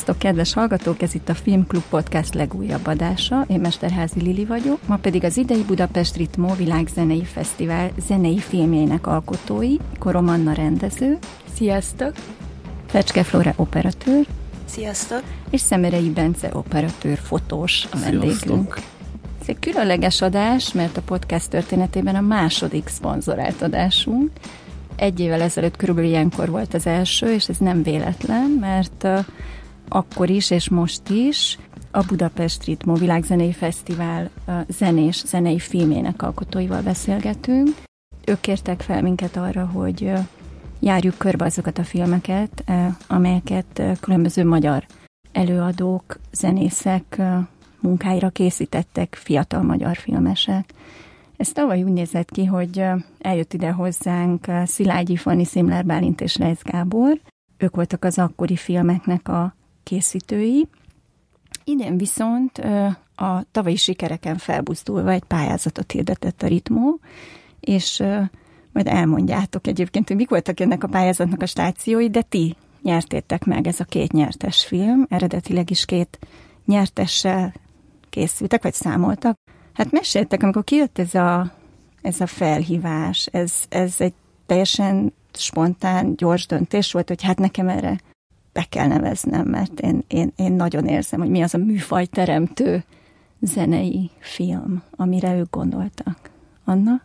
Szervusztok, kedves hallgatók! Ez itt a Filmklub Podcast legújabb adása. Én Mesterházi Lili vagyok. Ma pedig az idei Budapest Ritmo Világzenei Fesztivál zenei filmjeinek alkotói, Korom Anna rendező. Sziasztok! Fecske Flóra operatőr. Sziasztok! És Szemerei Bence operatőr, fotós a vendégünk. Ez egy különleges adás, mert a podcast történetében a második szponzorált adásunk. Egy évvel ezelőtt körülbelül ilyenkor volt az első, és ez nem véletlen, mert akkor is és most is a Budapest Ritmo Világzenei Fesztivál zenés, zenei filmének alkotóival beszélgetünk. Ők kértek fel minket arra, hogy járjuk körbe azokat a filmeket, amelyeket különböző magyar előadók, zenészek munkáira készítettek fiatal magyar filmesek. Ez tavaly úgy nézett ki, hogy eljött ide hozzánk Szilágyi Fanni, Szimler Bálint és Rejsz Gábor. Ők voltak az akkori filmeknek a készítői. Idén viszont a tavalyi sikereken felbuzdulva egy pályázatot hirdetett a Ritmó, és majd elmondjátok egyébként, hogy mik voltak ennek a pályázatnak a stációi, de ti nyertétek meg ez a két nyertes film, eredetileg is két nyertessel készültek, vagy számoltak. Hát meséltek, amikor kijött ez a, ez a felhívás, ez, ez egy teljesen spontán, gyors döntés volt, hogy hát nekem erre be kell neveznem, mert én, én, én nagyon érzem, hogy mi az a műfaj teremtő zenei film, amire ők gondoltak. Anna?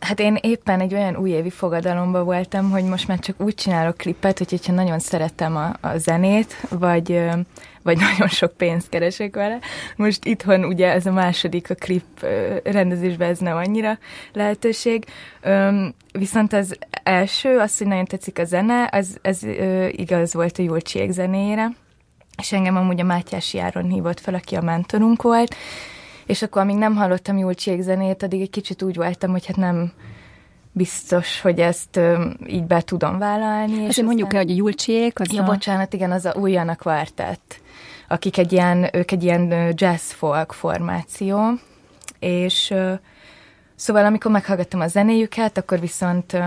Hát én éppen egy olyan újévi fogadalomban voltam, hogy most már csak úgy csinálok klippet, hogy hogyha nagyon szeretem a, a zenét, vagy, vagy nagyon sok pénzt keresek vele. Most itthon ugye ez a második a klip rendezésben ez nem annyira lehetőség. Viszont az első, az, hogy nagyon tetszik a zene, az, ez igaz volt a Julcsiek zenéjére, és engem amúgy a Mátyási Áron hívott fel, aki a mentorunk volt, és akkor amíg nem hallottam Julcsiek zenét, addig egy kicsit úgy voltam, hogy hát nem biztos, hogy ezt ö, így be tudom vállalni. És mondjuk el, hogy a Julcsiek az Ja, a... bocsánat, igen, az a Újjana Quartet, akik egy ilyen, ők egy ilyen jazz folk formáció, és ö, szóval amikor meghallgattam a zenéjüket, akkor viszont ö,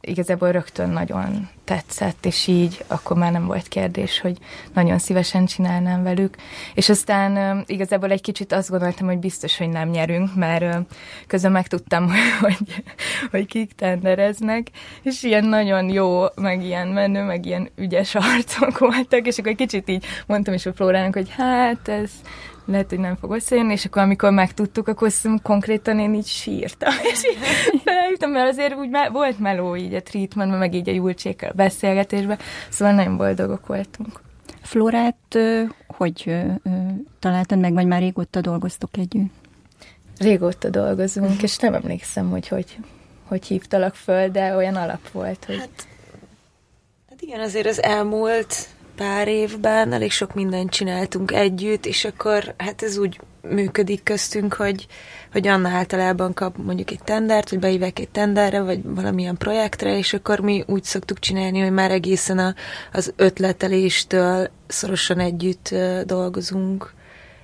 igazából rögtön nagyon tetszett, és így akkor már nem volt kérdés, hogy nagyon szívesen csinálnám velük. És aztán igazából egy kicsit azt gondoltam, hogy biztos, hogy nem nyerünk, mert közben megtudtam, hogy, hogy kik tendereznek, és ilyen nagyon jó, meg ilyen menő, meg ilyen ügyes arcok voltak, és akkor egy kicsit így mondtam is a Flórának, hogy hát ez lehet, hogy nem fog összejönni, és akkor amikor megtudtuk, akkor konkrétan én így sírtam, és így felhívtam, mert azért úgy me- volt meló így a treatmentben, meg így a Julcsékkel beszélgetésben, szóval nagyon boldogok voltunk. Flórát hogy találtad meg, vagy már régóta dolgoztok együtt? Régóta dolgozunk, és nem emlékszem, hogy hogy, hogy hívtalak föl, de olyan alap volt, hogy... Hát, hát igen, azért az elmúlt pár évben elég sok mindent csináltunk együtt, és akkor hát ez úgy működik köztünk, hogy, hogy Anna általában kap mondjuk egy tendert, vagy beívek egy tenderre, vagy valamilyen projektre, és akkor mi úgy szoktuk csinálni, hogy már egészen a, az ötleteléstől szorosan együtt dolgozunk.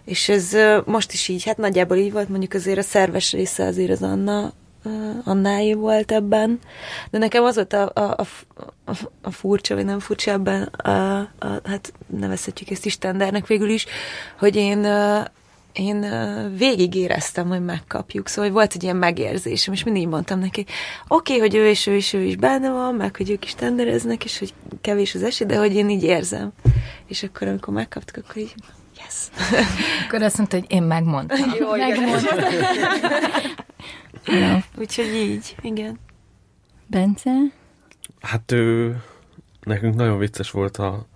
És ez most is így, hát nagyjából így volt, mondjuk azért a szerves része azért az Anna Annái volt ebben, de nekem az volt a, a, a, a, furcsa, vagy nem furcsa ebben, a, a, hát nevezhetjük ezt is tendernek végül is, hogy én én végig éreztem, hogy megkapjuk, szóval volt egy ilyen megérzésem, és mindig mondtam neki, oké, okay, hogy ő és ő is, ő is benne van, meg hogy ők is tendereznek, és hogy kevés az esély, de hogy én így érzem. És akkor, amikor megkaptuk, akkor így, yes. Akkor azt mondta, hogy én megmondtam. Jó, megmondtam. Ja. Úgyhogy így, igen. Bence? Hát ő, nekünk nagyon vicces volt a,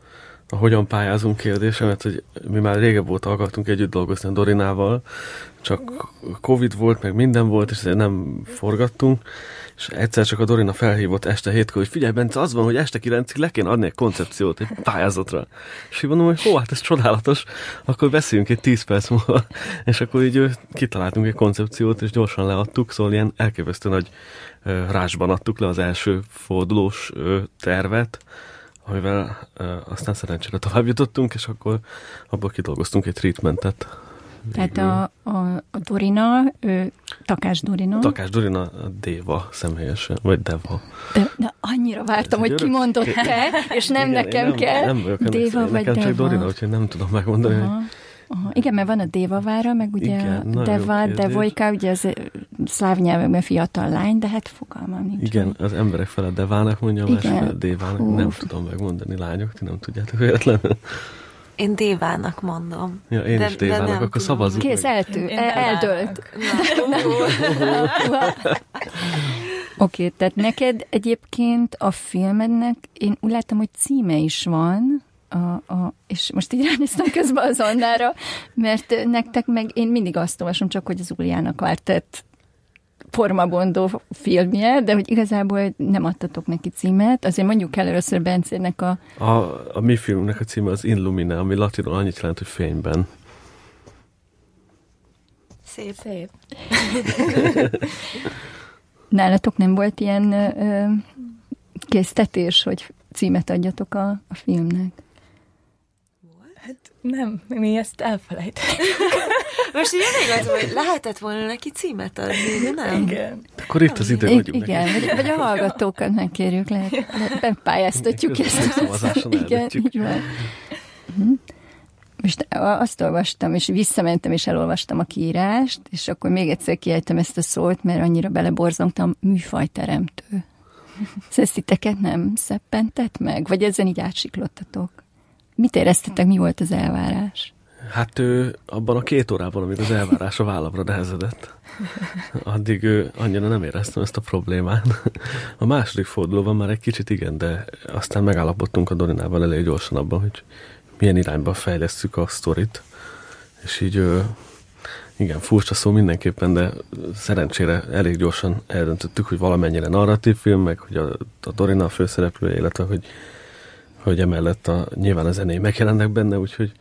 a hogyan pályázunk kérdése, mert hogy mi már régebb óta akartunk együtt dolgozni a Dorinával, csak Covid volt, meg minden volt, és ezért nem forgattunk, és egyszer csak a Dorina felhívott este hétkor, hogy figyelj, Bence, az van, hogy este kilencig le kéne adni egy koncepciót, egy pályázatra. És így mondom, hogy hó, hát ez csodálatos, akkor beszéljünk egy tíz perc múlva. És akkor így kitaláltunk egy koncepciót, és gyorsan leadtuk, szóval ilyen elképesztő nagy rásban adtuk le az első fordulós tervet, amivel aztán szerencsére tovább jutottunk, és akkor abból kidolgoztunk egy treatmentet. Tehát a, a, a Dorina, ő, Takás Dorina. Takás Dorina a Déva személyesen, vagy Deva. De, de annyira vártam, hogy kimondott te, és nem igen, nekem nem, kell. Nem vagyok Déva vagy nekem Deva. csak Dorina, úgyhogy nem tudom megmondani, Aha. hogy Aha. Igen, mert van a Dévavára, meg ugye Igen, a Deva, Devojka, ugye az szláv nyelvekben fiatal lány, de hát fogalmam nincs. Igen, az emberek fele Devának mondja, a másik fele Dévának. Hú. Nem tudom megmondani, lányok, ti nem tudjátok véletlenül. Én Dévának mondom. Ja, én de, is Dévának, akkor szavazunk. Kész, eltű, el, eldölt. Oké, okay, tehát neked egyébként a filmednek, én úgy láttam, hogy címe is van, a, a, és most így ránéztem közben az Annára, mert nektek meg én mindig azt olvasom csak, hogy az Uliának vártett formabondó filmje, de hogy igazából nem adtatok neki címet. Azért mondjuk el először Bencének a... A, a mi filmnek a címe az Illumine, ami latinul annyit jelent, hogy fényben. Szép. Szép. Nálatok nem volt ilyen ö, késztetés, hogy címet adjatok a, a filmnek? Nem, mi ezt elfelejtettük. Most így az, hogy lehetett volna neki címet adni, de nem. Igen. Akkor itt az idő, hogy Igen, vagy, vagy a hallgatókat megkérjük, lehet, lehet bepályáztatjuk ezt. Igen, így van. Mhm. Most azt olvastam, és visszamentem, és elolvastam a kiírást, és akkor még egyszer kiejtem ezt a szót, mert annyira beleborzongtam, műfajteremtő. Szesziteket nem szeppentett meg? Vagy ezen így átsiklottatok? Mit éreztetek, mi volt az elvárás? Hát ő abban a két órában, amíg az elvárás a vállamra nehezedett, addig ő, annyira nem éreztem ezt a problémát. A második fordulóban már egy kicsit igen, de aztán megállapodtunk a Dorinával elég gyorsan abban, hogy milyen irányba fejlesztjük a sztorit. És így igen, furcsa szó mindenképpen, de szerencsére elég gyorsan eldöntöttük, hogy valamennyire narratív film, meg hogy a, a Dorina a főszereplője, illetve hogy hogy emellett a, nyilván a zené megjelennek benne, úgyhogy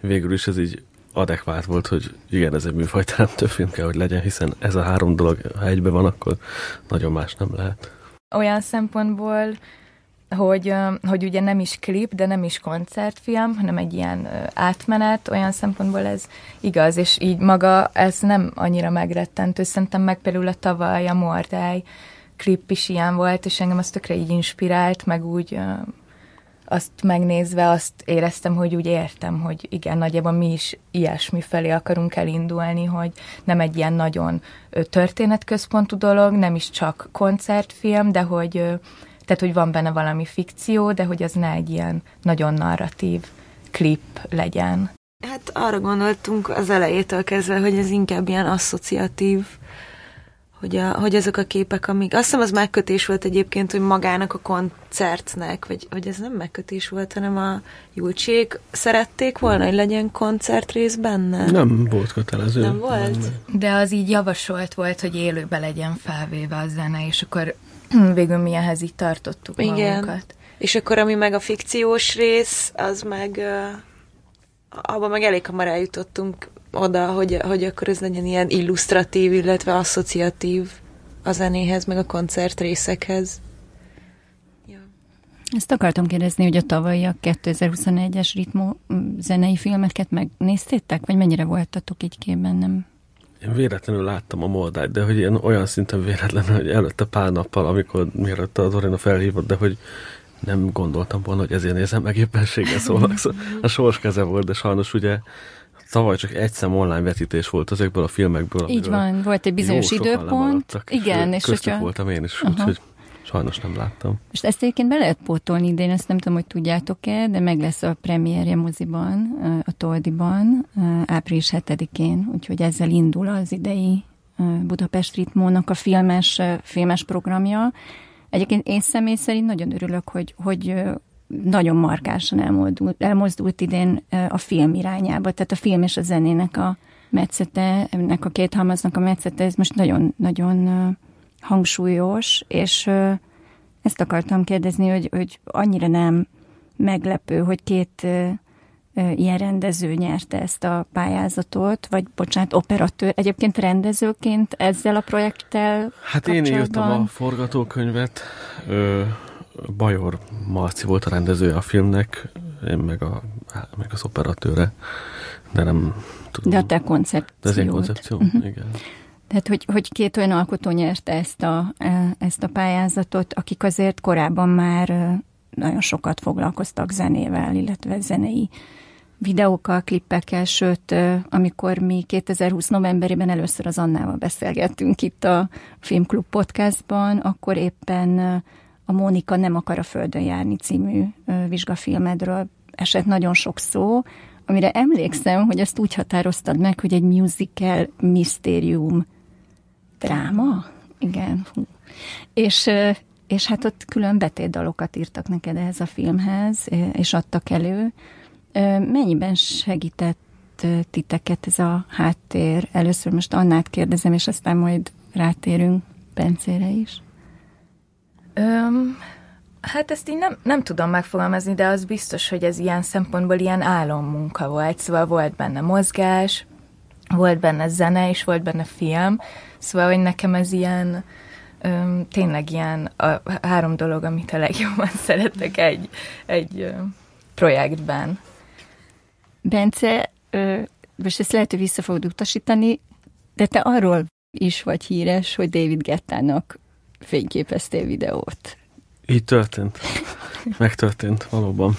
végül is ez így adekvát volt, hogy igen, ez egy műfajteremtő film kell, hogy legyen, hiszen ez a három dolog, ha egybe van, akkor nagyon más nem lehet. Olyan szempontból, hogy, hogy ugye nem is klip, de nem is koncertfilm, hanem egy ilyen átmenet, olyan szempontból ez igaz, és így maga ez nem annyira megrettentő. Szerintem meg például a tavaly a Mordály klip is ilyen volt, és engem az tökre így inspirált, meg úgy azt megnézve azt éreztem, hogy úgy értem, hogy igen, nagyjából mi is ilyesmi felé akarunk elindulni, hogy nem egy ilyen nagyon történetközpontú dolog, nem is csak koncertfilm, de hogy, tehát, hogy van benne valami fikció, de hogy az ne egy ilyen nagyon narratív klip legyen. Hát arra gondoltunk az elejétől kezdve, hogy ez inkább ilyen asszociatív hogy, a, hogy azok a képek, amik... Azt hiszem az megkötés volt egyébként, hogy magának a koncertnek, vagy, vagy ez nem megkötés volt, hanem a Julcsék szerették volna, hogy legyen koncertrész benne? Nem volt kötelező. Nem volt? Nem. De az így javasolt volt, hogy élőbe legyen felvéve a zene, és akkor végül mi ehhez így tartottuk Igen. magunkat. És akkor ami meg a fikciós rész, az meg... Uh, abban meg elég hamar eljutottunk oda, hogy, hogy akkor ez legyen ilyen illusztratív, illetve asszociatív a zenéhez, meg a koncert részekhez. Ja. Ezt akartam kérdezni, hogy a tavalyi a 2021-es ritmó zenei filmeket megnéztétek, vagy mennyire voltatok így képben, nem? Én véletlenül láttam a Moldájt, de hogy ilyen olyan szinten véletlenül, hogy előtte pár nappal, amikor mielőtt a Dorina felhívott, de hogy nem gondoltam volna, hogy ezért nézem meg éppenséggel szólnak. Szóval a sors keze volt, de sajnos ugye Tavaly csak egy szem online vetítés volt ezekből a filmekből. Így van, volt egy bizonyos időpont. Igen, és, és hogyha... voltam én is, uh-huh. úgyhogy sajnos nem láttam. És ezt egyébként be lehet pótolni idén, ezt nem tudom, hogy tudjátok-e, de meg lesz a premierje moziban, a Toldiban, április 7-én, úgyhogy ezzel indul az idei Budapest Ritmónak a filmes, filmes programja. Egyébként én személy szerint nagyon örülök, hogy, hogy nagyon markásan elmozdult, elmozdult idén a film irányába, tehát a film és a zenének a metszete, ennek a két halmaznak a metszete, ez most nagyon-nagyon hangsúlyos, és ezt akartam kérdezni, hogy, hogy annyira nem meglepő, hogy két ilyen rendező nyerte ezt a pályázatot, vagy bocsánat, operatőr. Egyébként rendezőként ezzel a projekttel Hát én írtam a forgatókönyvet, Bajor Marci volt a rendezője a filmnek, én meg, a, meg az operatőre. de nem tudom. De a te koncepciót. De ez egy koncepció, uh-huh. igen. Tehát, hogy, hogy két olyan alkotó nyerte ezt a, e, ezt a pályázatot, akik azért korábban már e, nagyon sokat foglalkoztak zenével, illetve zenei videókkal, klippekkel, sőt, e, amikor mi 2020 novemberében először az Annával beszélgettünk itt a Filmklub podcastban, akkor éppen a Mónika nem akar a Földön járni című vizsgafilmedről esett nagyon sok szó, amire emlékszem, hogy ezt úgy határoztad meg, hogy egy musical misztérium dráma? Igen. És, és hát ott külön betétdalokat írtak neked ehhez a filmhez, és adtak elő. Mennyiben segített titeket ez a háttér? Először most Annát kérdezem, és aztán majd rátérünk Bencére is. Öm, Hát ezt így nem, nem tudom megfogalmazni, de az biztos, hogy ez ilyen szempontból ilyen álommunka volt. Szóval volt benne mozgás, volt benne zene, és volt benne film. Szóval, hogy nekem ez ilyen, öm, tényleg ilyen a három dolog, amit a legjobban szeretek egy, egy ö, projektben. Bence, ö, most ezt lehet, hogy vissza fogod utasítani, de te arról is vagy híres, hogy David Gettának fényképeztél videót. Így történt. Megtörtént, valóban.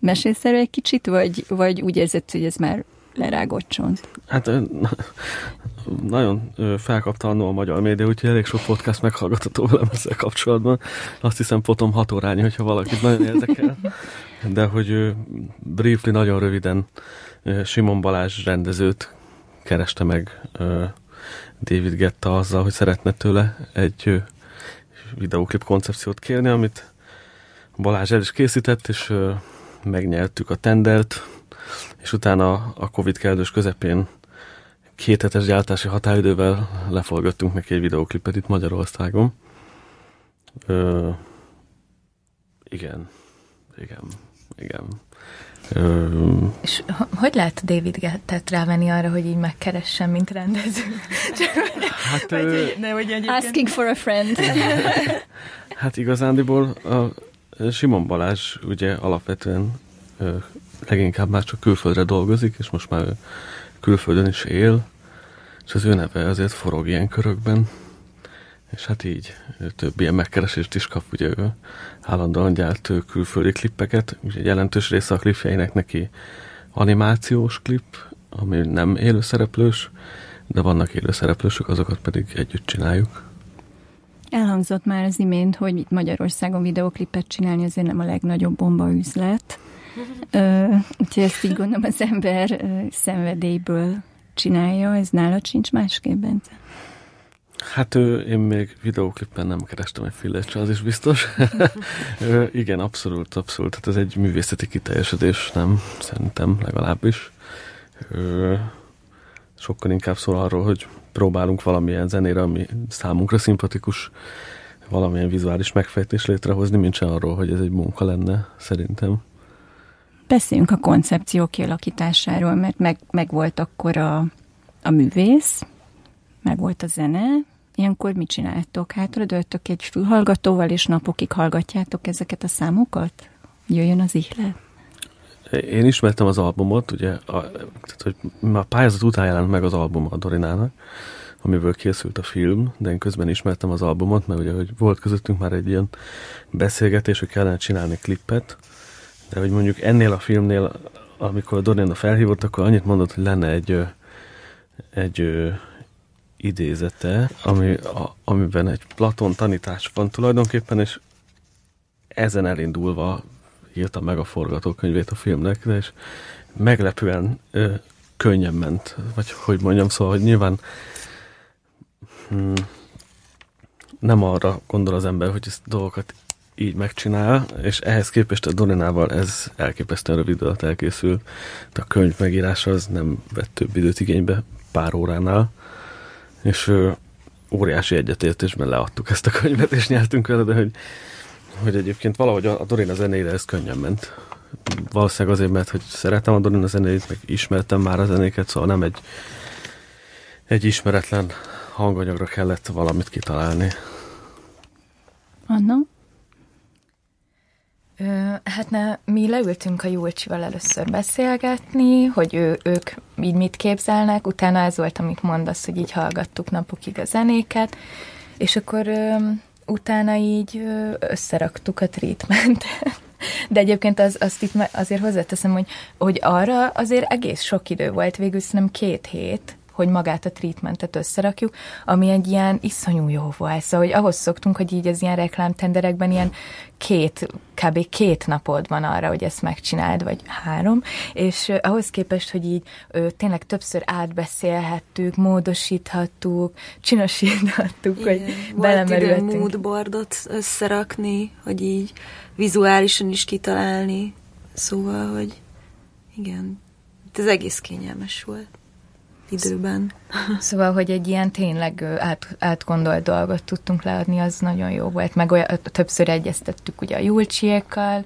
Mesélsz erről egy kicsit, vagy, vagy úgy érzed, hogy ez már lerágott csont? Hát nagyon felkapta a a magyar média, úgyhogy elég sok podcast meghallgatható velem ezzel kapcsolatban. Azt hiszem potom hat órányi, hogyha valakit nagyon érdekel. De hogy briefly, nagyon röviden Simon Balázs rendezőt kereste meg David Getta azzal, hogy szeretne tőle egy videóklip koncepciót kérni, amit Balázs el is készített, és megnyertük a tendert, és utána a Covid kezdős közepén két hetes gyártási határidővel leforgattunk neki egy videóklipet itt Magyarországon. Ö, igen, igen, igen. És hogy lehet David Gettet rávenni arra, hogy így megkeressen, mint rendező? hát, vagy, ö, ne, vagy asking for a friend. hát igazándiból a Simon Balázs ugye alapvetően ö, leginkább már csak külföldre dolgozik, és most már külföldön is él, és az ő neve azért forog ilyen körökben. És hát így több ilyen megkeresést is kap, ugye ő állandóan gyárt külföldi klippeket, ugye jelentős része a klipjeinek neki animációs klip, ami nem élőszereplős, de vannak élőszereplősök, azokat pedig együtt csináljuk. Elhangzott már az imént, hogy itt Magyarországon videoklipet csinálni azért nem a legnagyobb bomba üzlet. úgyhogy ezt így gondolom az ember szenvedélyből csinálja, ez nálad sincs másképp, Bence? Hát ő, én még videóklippen nem kerestem egy fillért, az is biztos. ő, igen, abszolút, abszolút. Hát ez egy művészeti kiteljesedés, nem? Szerintem legalábbis. Ő, sokkal inkább szól arról, hogy próbálunk valamilyen zenére, ami számunkra szimpatikus, valamilyen vizuális megfejtés létrehozni, mint sem arról, hogy ez egy munka lenne, szerintem. Beszéljünk a koncepció kialakításáról, mert meg, meg volt akkor a, a művész, meg volt a zene, Ilyenkor mit csináltok? Hátradőltök egy fülhallgatóval, és napokig hallgatjátok ezeket a számokat? Jöjjön az ihlet? Én ismertem az albumot, ugye, a, tehát, hogy a pályázat után jelent meg az album a Dorinának, amiből készült a film, de én közben ismertem az albumot, mert ugye, hogy volt közöttünk már egy ilyen beszélgetés, hogy kellene csinálni klippet, de hogy mondjuk ennél a filmnél, amikor Dorina felhívott, akkor annyit mondott, hogy lenne egy, egy idézete, ami, a, amiben egy Platon tanítás van tulajdonképpen, és ezen elindulva írta meg a forgatókönyvét a filmnek, de és meglepően ö, könnyen ment, vagy hogy mondjam, szóval, hogy nyilván hmm, nem arra gondol az ember, hogy ezt dolgokat így megcsinál, és ehhez képest a Dorinával ez elképesztően rövid alatt elkészült. A könyv megírása az nem vett több időt igénybe, pár óránál, és ö, óriási egyetértésben leadtuk ezt a könyvet, és nyertünk vele, de hogy, hogy egyébként valahogy a, Dorina zenére ez könnyen ment. Valószínűleg azért, mert hogy szeretem a Dorina zenét, meg ismertem már a zenéket, szóval nem egy, egy ismeretlen hanganyagra kellett valamit kitalálni. Anna? Hát ne, mi leültünk a Julcsival először beszélgetni, hogy ő, ők így mit képzelnek, utána ez volt, amit mondasz, hogy így hallgattuk napokig a zenéket, és akkor ö, utána így összeraktuk a treatmentet. De egyébként az, azt itt azért hozzáteszem, hogy, hogy arra azért egész sok idő volt, végül nem két hét, hogy magát a treatmentet összerakjuk, ami egy ilyen iszonyú jó volt. Szóval, hogy ahhoz szoktunk, hogy így az ilyen reklámtenderekben ilyen két, kb. két napod van arra, hogy ezt megcsináld, vagy három, és ahhoz képest, hogy így uh, tényleg többször átbeszélhettük, módosíthattuk, csinosíthattuk, Igen. hogy belemerültünk. Volt moodboardot összerakni, hogy így vizuálisan is kitalálni, szóval, hogy igen, ez egész kényelmes volt időben. Szóval, hogy egy ilyen tényleg át, átgondolt dolgot tudtunk leadni, az nagyon jó volt. Meg olyan, többször egyeztettük ugye a Julcsiékkal,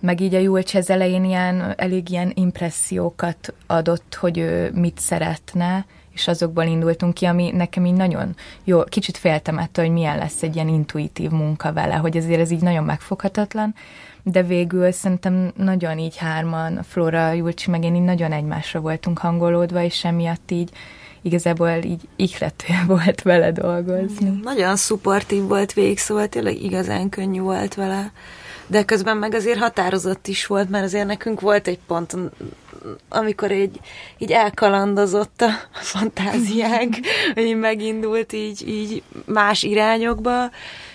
meg így a Julcs az elején ilyen, elég ilyen impressziókat adott, hogy ő mit szeretne, és azokból indultunk ki, ami nekem így nagyon jó, kicsit féltem ettől, hogy milyen lesz egy ilyen intuitív munka vele, hogy azért ez így nagyon megfoghatatlan, de végül szerintem nagyon így hárman, Flora, Julcsi, meg én így nagyon egymásra voltunk hangolódva, és emiatt így igazából így ihlető volt vele dolgozni. Nagyon szuportív volt végig, szóval tényleg igazán könnyű volt vele. De közben meg azért határozott is volt, mert azért nekünk volt egy pont, amikor így, így elkalandozott a fantáziánk, hogy megindult így, így más irányokba,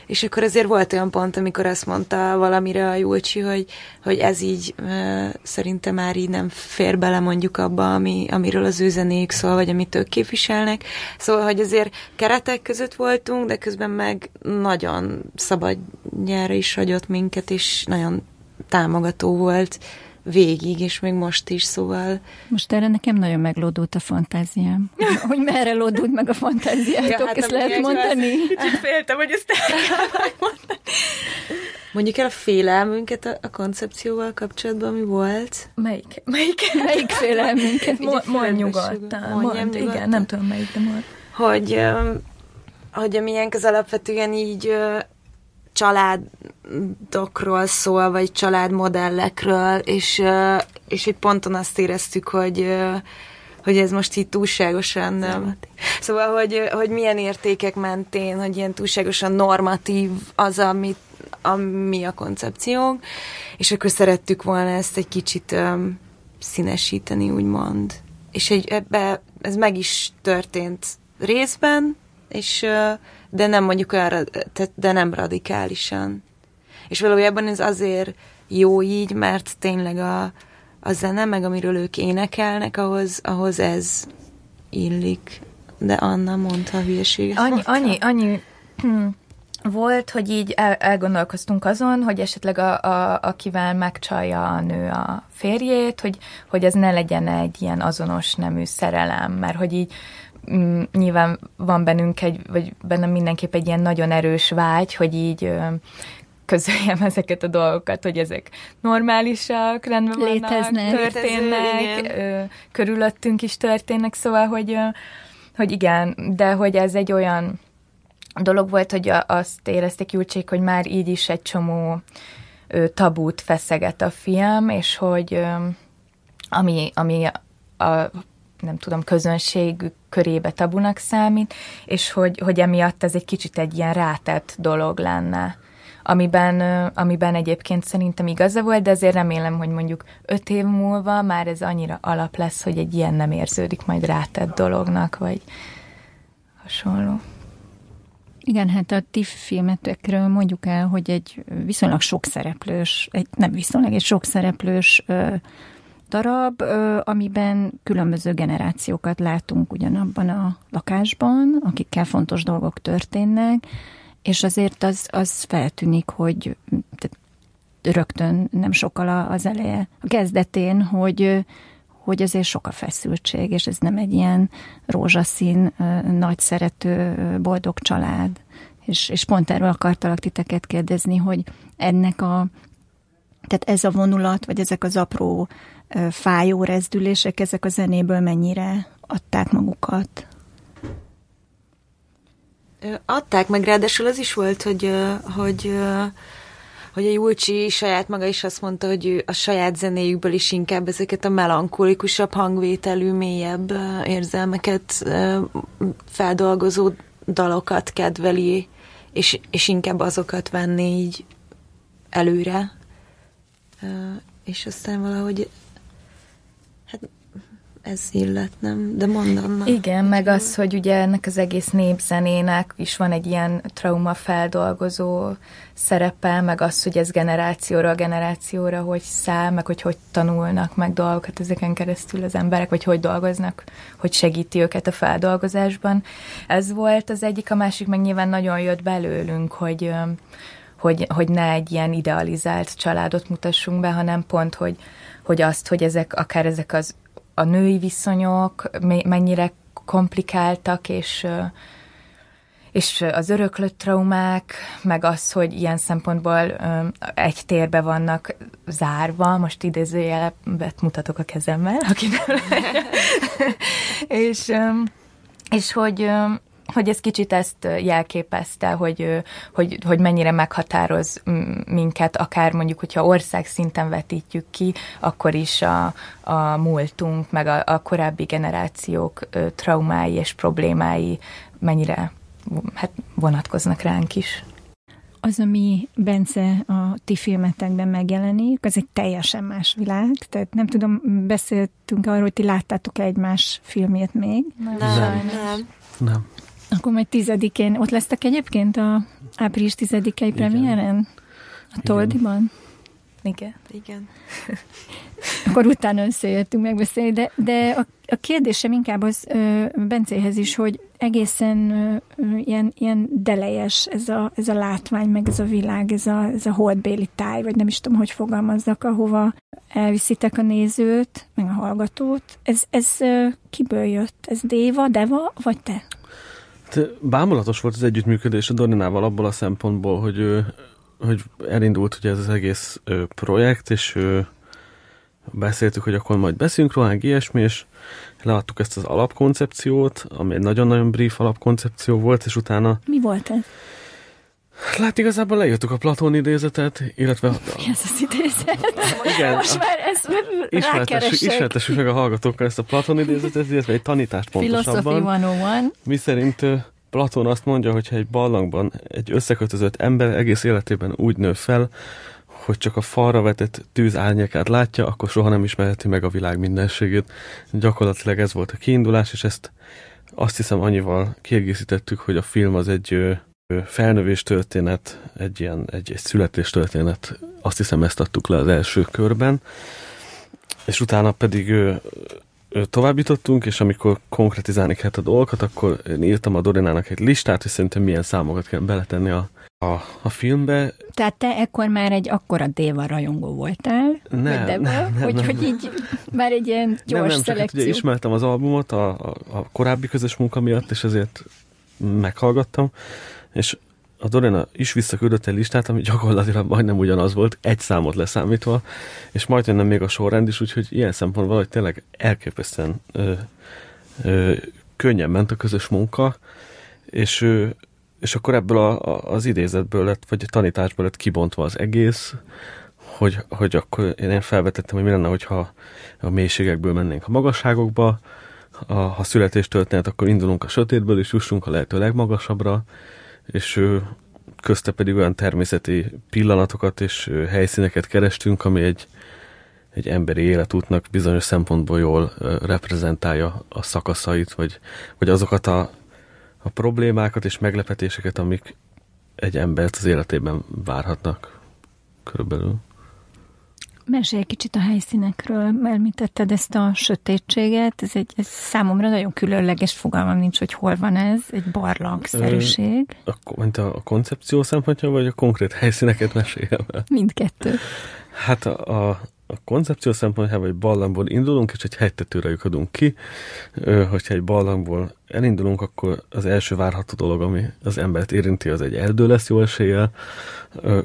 és akkor azért volt olyan pont, amikor azt mondta valamire a Julcsi, hogy, hogy ez így uh, szerintem már így nem fér bele mondjuk abba, ami, amiről az ő zenék szól, vagy amit ők képviselnek. Szóval, hogy azért keretek között voltunk, de közben meg nagyon szabad nyára is hagyott minket, és nagyon támogató volt végig, és még most is, szóval... Most erre nekem nagyon meglódult a fantáziám. hogy merre lódult meg a fantáziátok, ja, hát ezt lehet mondani? Kicsit féltem, hogy ezt el mondani. Mondjuk el a félelmünket a, a koncepcióval kapcsolatban, mi volt? Melyik? Melyik, melyik félelmünket? Mo- mondj nyugodtan. Mond, igen, nem tudom melyik, de mond. Hogy, hogy a miénk az alapvetően így családokról szól, vagy családmodellekről, és, és egy ponton azt éreztük, hogy hogy ez most így túlságosan nem. Szóval, hogy, hogy milyen értékek mentén, hogy ilyen túlságosan normatív az, amit, ami a koncepciónk, és akkor szerettük volna ezt egy kicsit um, színesíteni, úgymond. És egy, ebbe, ez meg is történt részben, és de nem mondjuk olyan, de nem radikálisan. És valójában ez azért jó így, mert tényleg a, a zene, meg amiről ők énekelnek, ahhoz, ahhoz ez illik. De Anna mondta a hülyeséget. Annyi, annyi, annyi hm, volt, hogy így el, elgondolkoztunk azon, hogy esetleg a, a, akivel megcsalja a nő a férjét, hogy, hogy ez ne legyen egy ilyen azonos nemű szerelem, mert hogy így nyilván van bennünk egy, vagy bennem mindenképp egy ilyen nagyon erős vágy, hogy így közöljem ezeket a dolgokat, hogy ezek normálisak, rendben vannak, Léteznek. történnek, Létező, körülöttünk is történnek, szóval, hogy, hogy igen, de hogy ez egy olyan dolog volt, hogy azt érezték Julcsék, hogy már így is egy csomó tabút feszeget a film, és hogy ami, ami a nem tudom, közönség körébe tabunak számít, és hogy, hogy emiatt ez egy kicsit egy ilyen rátett dolog lenne, amiben, amiben egyébként szerintem igaza volt, de azért remélem, hogy mondjuk öt év múlva már ez annyira alap lesz, hogy egy ilyen nem érződik majd rátett dolognak, vagy hasonló. Igen, hát a TIFF filmetekről mondjuk el, hogy egy viszonylag sok szereplős, egy, nem viszonylag, egy sok szereplős darab, amiben különböző generációkat látunk ugyanabban a lakásban, akikkel fontos dolgok történnek, és azért az, az feltűnik, hogy rögtön nem sokkal az eleje, a kezdetén, hogy, hogy azért sok a feszültség, és ez nem egy ilyen rózsaszín, nagy szerető, boldog család. És, és pont erről akartalak titeket kérdezni, hogy ennek a, tehát ez a vonulat, vagy ezek az apró fájó rezdülések, ezek a zenéből mennyire adták magukat? Adták meg, ráadásul az is volt, hogy, hogy, hogy a Julcsi saját maga is azt mondta, hogy ő a saját zenéjükből is inkább ezeket a melankolikusabb hangvételű, mélyebb érzelmeket feldolgozó dalokat kedveli, és, és inkább azokat venni így előre. És aztán valahogy ez illet, nem? De mondom. Igen, meg az, hogy ugye ennek az egész népzenének is van egy ilyen trauma feldolgozó szerepe, meg az, hogy ez generációra a generációra hogy száll, meg hogy hogy tanulnak meg dolgokat ezeken keresztül az emberek, vagy hogy dolgoznak, hogy segíti őket a feldolgozásban. Ez volt az egyik, a másik meg nyilván nagyon jött belőlünk, hogy hogy, hogy ne egy ilyen idealizált családot mutassunk be, hanem pont, hogy, hogy azt, hogy ezek, akár ezek az a női viszonyok mennyire komplikáltak, és és az öröklött traumák, meg az, hogy ilyen szempontból egy térbe vannak zárva, most idézőjelet mutatok a kezemmel, aki nem és, és hogy, hogy ez kicsit ezt jelképezte, hogy, hogy, hogy mennyire meghatároz minket, akár mondjuk, hogyha ország szinten vetítjük ki, akkor is a, a múltunk, meg a, a korábbi generációk traumái és problémái mennyire hát vonatkoznak ránk is. Az, ami Bence a ti filmetekben megjelenik, az egy teljesen más világ. Tehát nem tudom, beszéltünk arról, hogy ti láttátok egymás filmjét még? Nem, nem. nem. nem. Akkor majd tizedikén, ott lesztek egyébként a április tizedikei premiéren? A Toldiban? Igen. Igen. Akkor utána összejöttünk megbeszélni, de, de a, a kérdésem inkább az ö, Bencéhez is, hogy egészen ö, ilyen, ilyen delejes ez a, ez a látvány, meg ez a világ, ez a, ez a holdbéli táj, vagy nem is tudom, hogy fogalmazzak, ahova elviszitek a nézőt, meg a hallgatót. Ez, ez ö, kiből jött? Ez Déva, Deva, vagy te? Bámulatos volt az együttműködés a Dorinával abból a szempontból, hogy, hogy elindult ugye ez az egész projekt, és beszéltük, hogy akkor majd beszélünk róla, ilyesmi, és leadtuk ezt az alapkoncepciót, ami egy nagyon-nagyon brief alapkoncepció volt, és utána... Mi volt ez? Lát, igazából leírtuk a Platón idézetet, illetve... Mi ez az idézet? Igen. Most már ezt ismertessük, ismertessük meg a hallgatókkal ezt a Platón idézetet, illetve egy tanítást pontosabban. Philosophy 101. Mi szerint Platón azt mondja, hogy egy ballangban egy összekötözött ember egész életében úgy nő fel, hogy csak a falra vetett tűz árnyékát látja, akkor soha nem ismerheti meg a világ mindenségét. Gyakorlatilag ez volt a kiindulás, és ezt azt hiszem annyival kiegészítettük, hogy a film az egy felnövés történet, egy ilyen egy, egy születés történet. Azt hiszem ezt adtuk le az első körben. És utána pedig továbbítottunk, és amikor konkretizálni kellett a dolgokat, akkor én írtam a Dorinának egy listát, hogy szerintem milyen számokat kell beletenni a, a, a filmbe. Tehát te ekkor már egy akkora Déva rajongó voltál? Nem, nem, nem, hogy, nem, hogy így már egy ilyen gyors nem, nem, szelekció. Csak, ugye ismertem az albumot a, a, a korábbi közös munka miatt, és ezért meghallgattam, és a Dorena is visszaküldött egy listát, ami gyakorlatilag majdnem ugyanaz volt, egy számot leszámítva, és majd jönne még a sorrend is, úgyhogy ilyen szempontból, hogy tényleg elképesztően ö, ö, könnyen ment a közös munka, és, ö, és akkor ebből a, a, az idézetből lett, vagy a tanításból lett kibontva az egész, hogy, hogy akkor én felvetettem, hogy mi lenne, hogyha a mélységekből mennénk a magasságokba, a, ha születés történet, akkor indulunk a sötétből, és jussunk a lehető legmagasabbra, és közte pedig olyan természeti pillanatokat és helyszíneket kerestünk, ami egy, egy emberi életútnak bizonyos szempontból jól reprezentálja a szakaszait, vagy, vagy azokat a, a problémákat és meglepetéseket, amik egy embert az életében várhatnak körülbelül. Mesélj egy kicsit a helyszínekről, említetted ezt a sötétséget, ez egy ez számomra nagyon különleges fogalmam nincs, hogy hol van ez, egy barlangszerűség. Ö, a, mint a, a koncepció szempontja, vagy a konkrét helyszíneket meséljem el? Mindkettő. Hát a, a, a koncepció szempontjából egy barlangból indulunk, és egy hegytetőre lyukadunk ki. Ö, hogyha egy barlangból elindulunk, akkor az első várható dolog, ami az embert érinti, az egy erdő lesz jó eséllyel,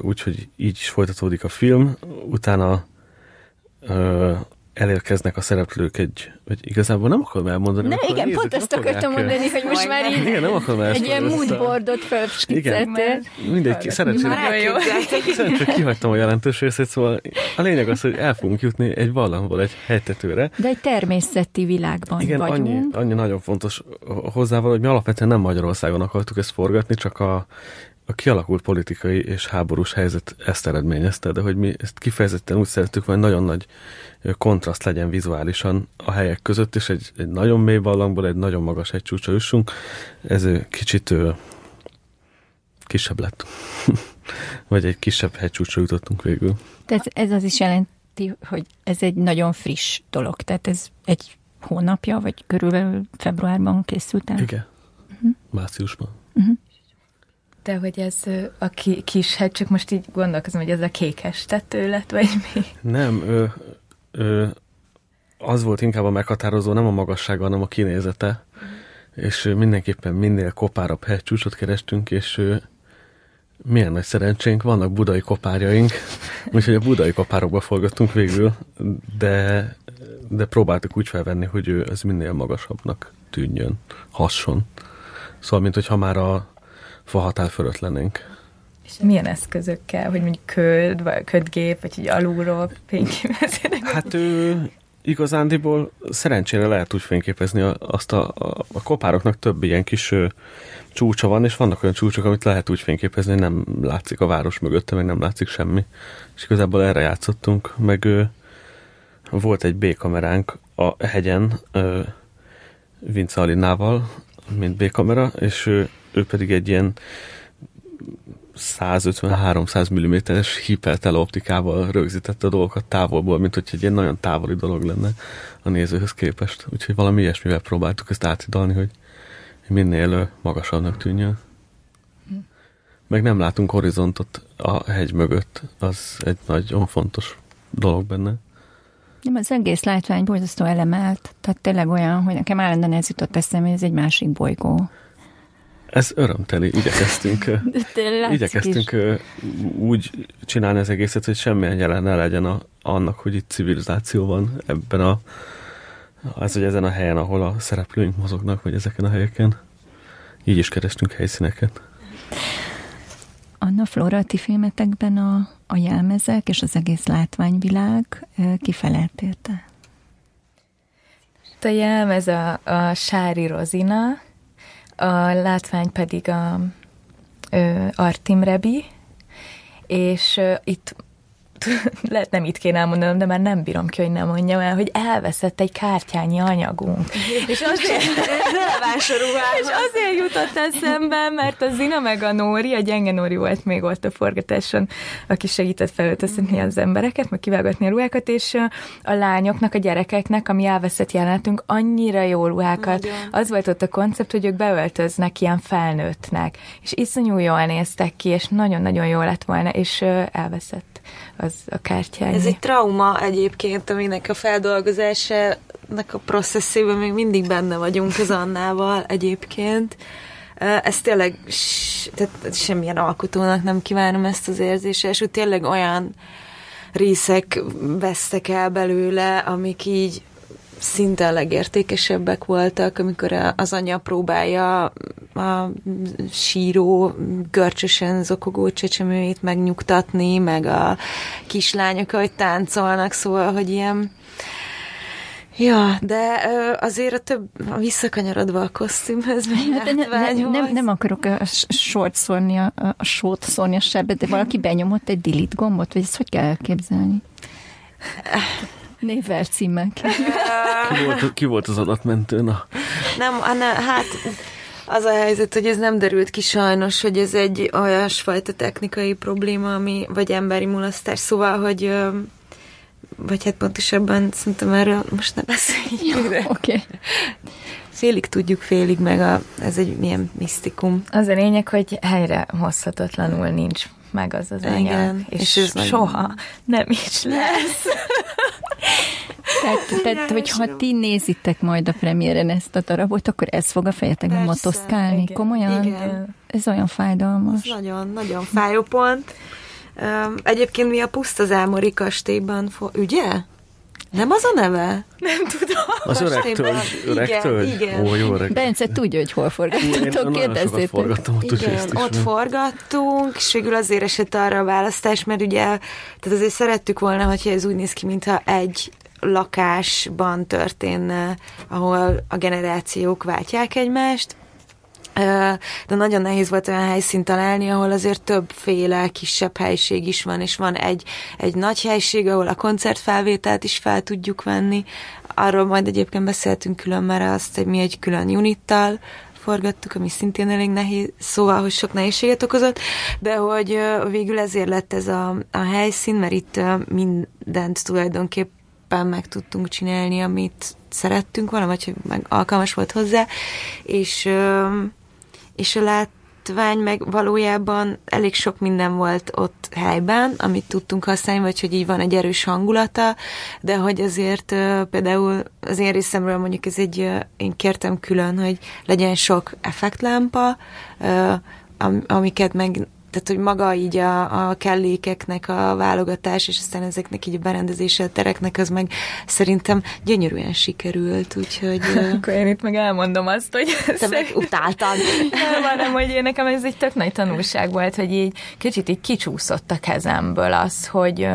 úgyhogy így is folytatódik a film. Utána elérkeznek a szereplők egy, vagy igazából nem akarom elmondani. Ne, igen, nézzük, pont ezt akartam mondani, hogy most már így igen, nem akarom egy ilyen moodboardot felskicceltél. Mindegy, szerencsére, szerencsére kihagytam a jelentős részét, szóval a lényeg az, hogy el fogunk jutni egy vallamból, egy helytetőre. De egy természeti világban igen, vagyunk. Annyi, annyi nagyon fontos hozzával, hogy mi alapvetően nem Magyarországon akartuk ezt forgatni, csak a a kialakult politikai és háborús helyzet ezt eredményezte, de hogy mi ezt kifejezetten úgy szerettük, hogy nagyon nagy kontraszt legyen vizuálisan a helyek között, és egy, egy nagyon mély ballangból egy nagyon magas egy csúcsa üssünk. Ez kicsit kisebb lett. Vagy egy kisebb hegycsúcsra jutottunk végül. Tehát ez az is jelenti, hogy ez egy nagyon friss dolog. Tehát ez egy hónapja, vagy körülbelül februárban készült el? Igen. Uh-huh. Márciusban. Uh-huh. De hogy ez a ki, kis hegy, csak most így gondolkozom, hogy ez a kékes tető lett, vagy mi? Nem, ö, ö, az volt inkább a meghatározó, nem a magassága, hanem a kinézete. Mm. És mindenképpen minél kopárabb hegycsúcsot kerestünk, és ö, milyen nagy szerencsénk, vannak budai kopárjaink, úgyhogy a budai kopárokba forgattunk végül, de, de próbáltuk úgy felvenni, hogy ez minél magasabbnak tűnjön, hasson. Szóval, mint hogyha már a fahatár fölött lennénk. És milyen eszközökkel, hogy mondjuk köd, vagy ködgép, vagy így alulról fényképezni? Hát ő igazándiból szerencsére lehet úgy fényképezni azt a, a, a kopároknak több ilyen kis ö, csúcsa van, és vannak olyan csúcsok, amit lehet úgy fényképezni, hogy nem látszik a város mögötte, meg nem látszik semmi. És igazából erre játszottunk, meg ö, volt egy B-kameránk a hegyen, ö, Vince Alinával, mint B-kamera, és ő, ő pedig egy ilyen 150-300 mm-es hiperteleoptikával rögzítette a dolgokat távolból, mint hogy egy ilyen nagyon távoli dolog lenne a nézőhöz képest. Úgyhogy valami ilyesmivel próbáltuk ezt átidalni, hogy minél magasabbnak tűnjön. Meg nem látunk horizontot a hegy mögött, az egy nagyon fontos dolog benne. Nem, az egész látvány borzasztó elemelt, tehát tényleg olyan, hogy nekem állandóan ez jutott eszembe, hogy ez egy másik bolygó. Ez örömteli, igyekeztünk, igyekeztünk úgy csinálni az egészet, hogy semmilyen jelen ne legyen a, annak, hogy itt civilizáció van ebben a, az, hogy ezen a helyen, ahol a szereplőink mozognak, vagy ezeken a helyeken. Így is kerestünk helyszíneket. Anna Flora, a ti filmetekben a, a jelmezek és az egész látványvilág kifelelt érte? A jelmez a, a Sári Rozina, a látvány pedig a ö, Artim Rebi, és ö, itt lehet nem itt kéne elmondanom, de már nem bírom ki, hogy nem mondjam el, hogy elveszett egy kártyányi anyagunk. és azért, és azért jutott eszembe, mert a Zina meg a Nóri, a gyenge Nóri volt még ott a forgatáson, aki segített felöltöztetni az embereket, meg kivágatni a ruhákat, és a lányoknak, a gyerekeknek, ami elveszett jelenetünk, annyira jó ruhákat. Nagyon. Az volt ott a koncept, hogy ők beöltöznek ilyen felnőttnek, és iszonyú jól néztek ki, és nagyon-nagyon jó lett volna, és elveszett az a kártyány. Ez egy trauma egyébként, aminek a feldolgozásának a processzében még mindig benne vagyunk az Annával egyébként. Ez tényleg, tehát semmilyen alkotónak nem kívánom ezt az érzést, és úgy tényleg olyan részek vesztek el belőle, amik így szinte a legértékesebbek voltak, amikor az anya próbálja a síró, görcsösen zokogó csecsemőjét megnyugtatni, meg a kislányok, hogy táncolnak, szóval, hogy ilyen Ja, de azért a több, visszakanyarodva a kosztümhöz, hát, ne, ne, nem, nem akarok a sort szórni, a, a sót szórni a sebet, de valaki benyomott egy delete gombot, vagy ezt hogy kell elképzelni? Névvel címmel ki, volt, ki volt az adatmentő? Na. Nem, Anna, hát az a helyzet, hogy ez nem derült ki sajnos, hogy ez egy olyasfajta technikai probléma, ami, vagy emberi mulasztás, szóval, hogy vagy hát pontosabban szerintem erről most ne beszéljünk. Oké. Okay. Félig tudjuk, félig meg a, ez egy milyen misztikum. Az a lényeg, hogy helyre hozhatatlanul nincs meg az az anyag, Igen, és, és ez soha nagyon... nem is lesz. Tehát, tehát hogyha ti nézitek majd a premiéren ezt a darabot, akkor ez fog a fejetekben motoszkálni. Igen, Komolyan? Igen. Ez olyan fájdalmas. Ez nagyon, nagyon fájó pont. Egyébként mi a Pusztazámori kastélyban, fo- ugye? Nem az a neve? Nem tudom. Az öreg tölgy, öreg igen, tölgy. Igen. Ó, jó öreg. Bence tudja, hogy hol forgattatok, kérdezzétek. forgattam ott, Igen, ott forgattunk, és végül azért esett arra a választás, mert ugye, tehát azért szerettük volna, hogyha ez úgy néz ki, mintha egy lakásban történne, ahol a generációk váltják egymást, de nagyon nehéz volt olyan helyszínt találni, ahol azért többféle kisebb helység is van, és van egy, egy nagy helység, ahol a koncertfelvételt is fel tudjuk venni. Arról majd egyébként beszéltünk külön, mert azt, hogy mi egy külön unittal forgattuk, ami szintén elég nehéz, szóval, hogy sok nehézséget okozott, de hogy végül ezért lett ez a, a helyszín, mert itt mindent tulajdonképpen meg tudtunk csinálni, amit szerettünk volna, vagy hogy meg alkalmas volt hozzá, és és a látvány meg valójában elég sok minden volt ott helyben, amit tudtunk használni, vagy hogy így van egy erős hangulata, de hogy azért például az én részemről mondjuk ez egy, én kértem külön, hogy legyen sok effektlámpa, am, amiket meg tehát, hogy maga így a, a kellékeknek a válogatás, és aztán ezeknek így a berendezése a tereknek, az meg szerintem gyönyörűen sikerült, úgyhogy... Akkor én itt meg elmondom azt, hogy... Te meg utáltad. Nem, hanem, hogy én nekem ez egy tök nagy tanulság volt, hogy így kicsit így kicsúszott a kezemből az, hogy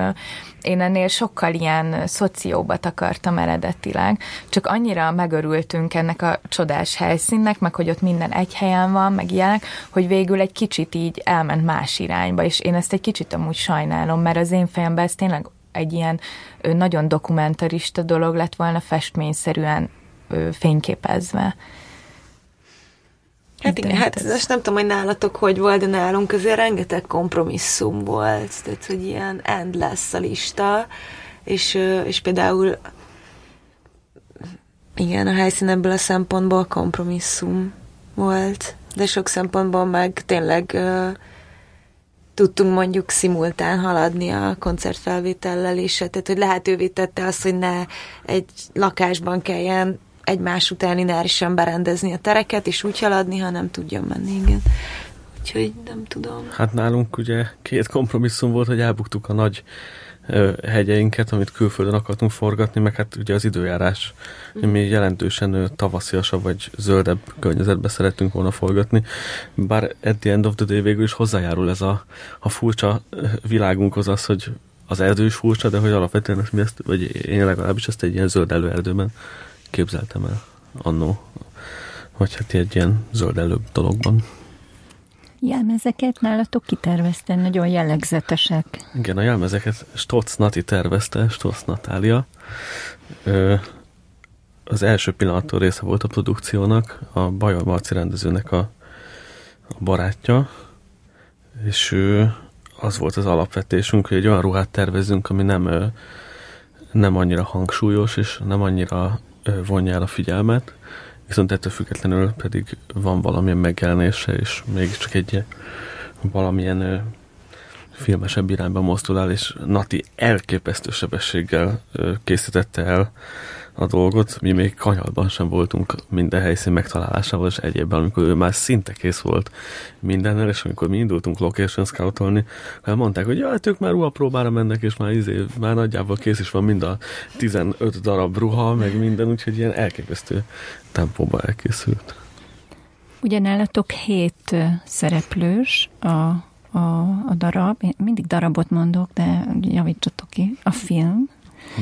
én ennél sokkal ilyen szocióbat akartam eredetileg, csak annyira megörültünk ennek a csodás helyszínnek, meg hogy ott minden egy helyen van, meg ilyenek, hogy végül egy kicsit így elment más irányba, és én ezt egy kicsit amúgy sajnálom, mert az én fejemben ez tényleg egy ilyen nagyon dokumentarista dolog lett volna festményszerűen fényképezve. Hát igen, hát ez... most nem tudom, hogy nálatok hogy volt, de nálunk azért rengeteg kompromisszum volt, tehát hogy ilyen endless a lista, és, és például igen, a helyszín ebből a szempontból kompromisszum volt, de sok szempontból meg tényleg uh, tudtunk mondjuk szimultán haladni a koncertfelvétellel is, tehát hogy lehetővé tette azt, hogy ne egy lakásban kelljen egymás után lineárisan berendezni a tereket, és úgy haladni, ha nem tudjon menni, igen. Úgyhogy nem tudom. Hát nálunk ugye két kompromisszum volt, hogy elbuktuk a nagy ö, hegyeinket, amit külföldön akartunk forgatni, meg hát ugye az időjárás. Mm. Mi jelentősen ö, tavasziasabb vagy zöldebb környezetbe szerettünk volna forgatni, bár at the end of the day végül is hozzájárul ez a, a furcsa világunkhoz az, hogy az erdő is furcsa, de hogy alapvetően ezt mi ezt, vagy én legalábbis ezt egy ilyen zöld előerdőben képzeltem el annó, vagy hát egy ilyen zöld előbb dologban. Jelmezeket nálatok kitervezte, nagyon jellegzetesek. Igen, a jelmezeket Stotz Nati tervezte, Stotz Natália. Ö, az első pillanattól része volt a produkciónak, a Bajor Marci rendezőnek a, a barátja, és ő, az volt az alapvetésünk, hogy egy olyan ruhát tervezünk, ami nem, nem annyira hangsúlyos, és nem annyira vonja el a figyelmet, viszont ettől függetlenül pedig van valamilyen megjelenése, és mégiscsak egy valamilyen filmesebb irányba mozdul el, és Nati elképesztő sebességgel készítette el a dolgot. Mi még kanyalban sem voltunk minden helyszín megtalálásával, és egyébben, amikor ő már szinte kész volt mindennel, és amikor mi indultunk location scoutolni, mondták, hogy jaj, hát ők már ruhapróbára mennek, és már, izé, már nagyjából kész is van mind a 15 darab ruha, meg minden, úgyhogy ilyen elképesztő tempóban elkészült. Ugye nálatok hét szereplős a, a, a darab, én mindig darabot mondok, de javítsatok ki, a film,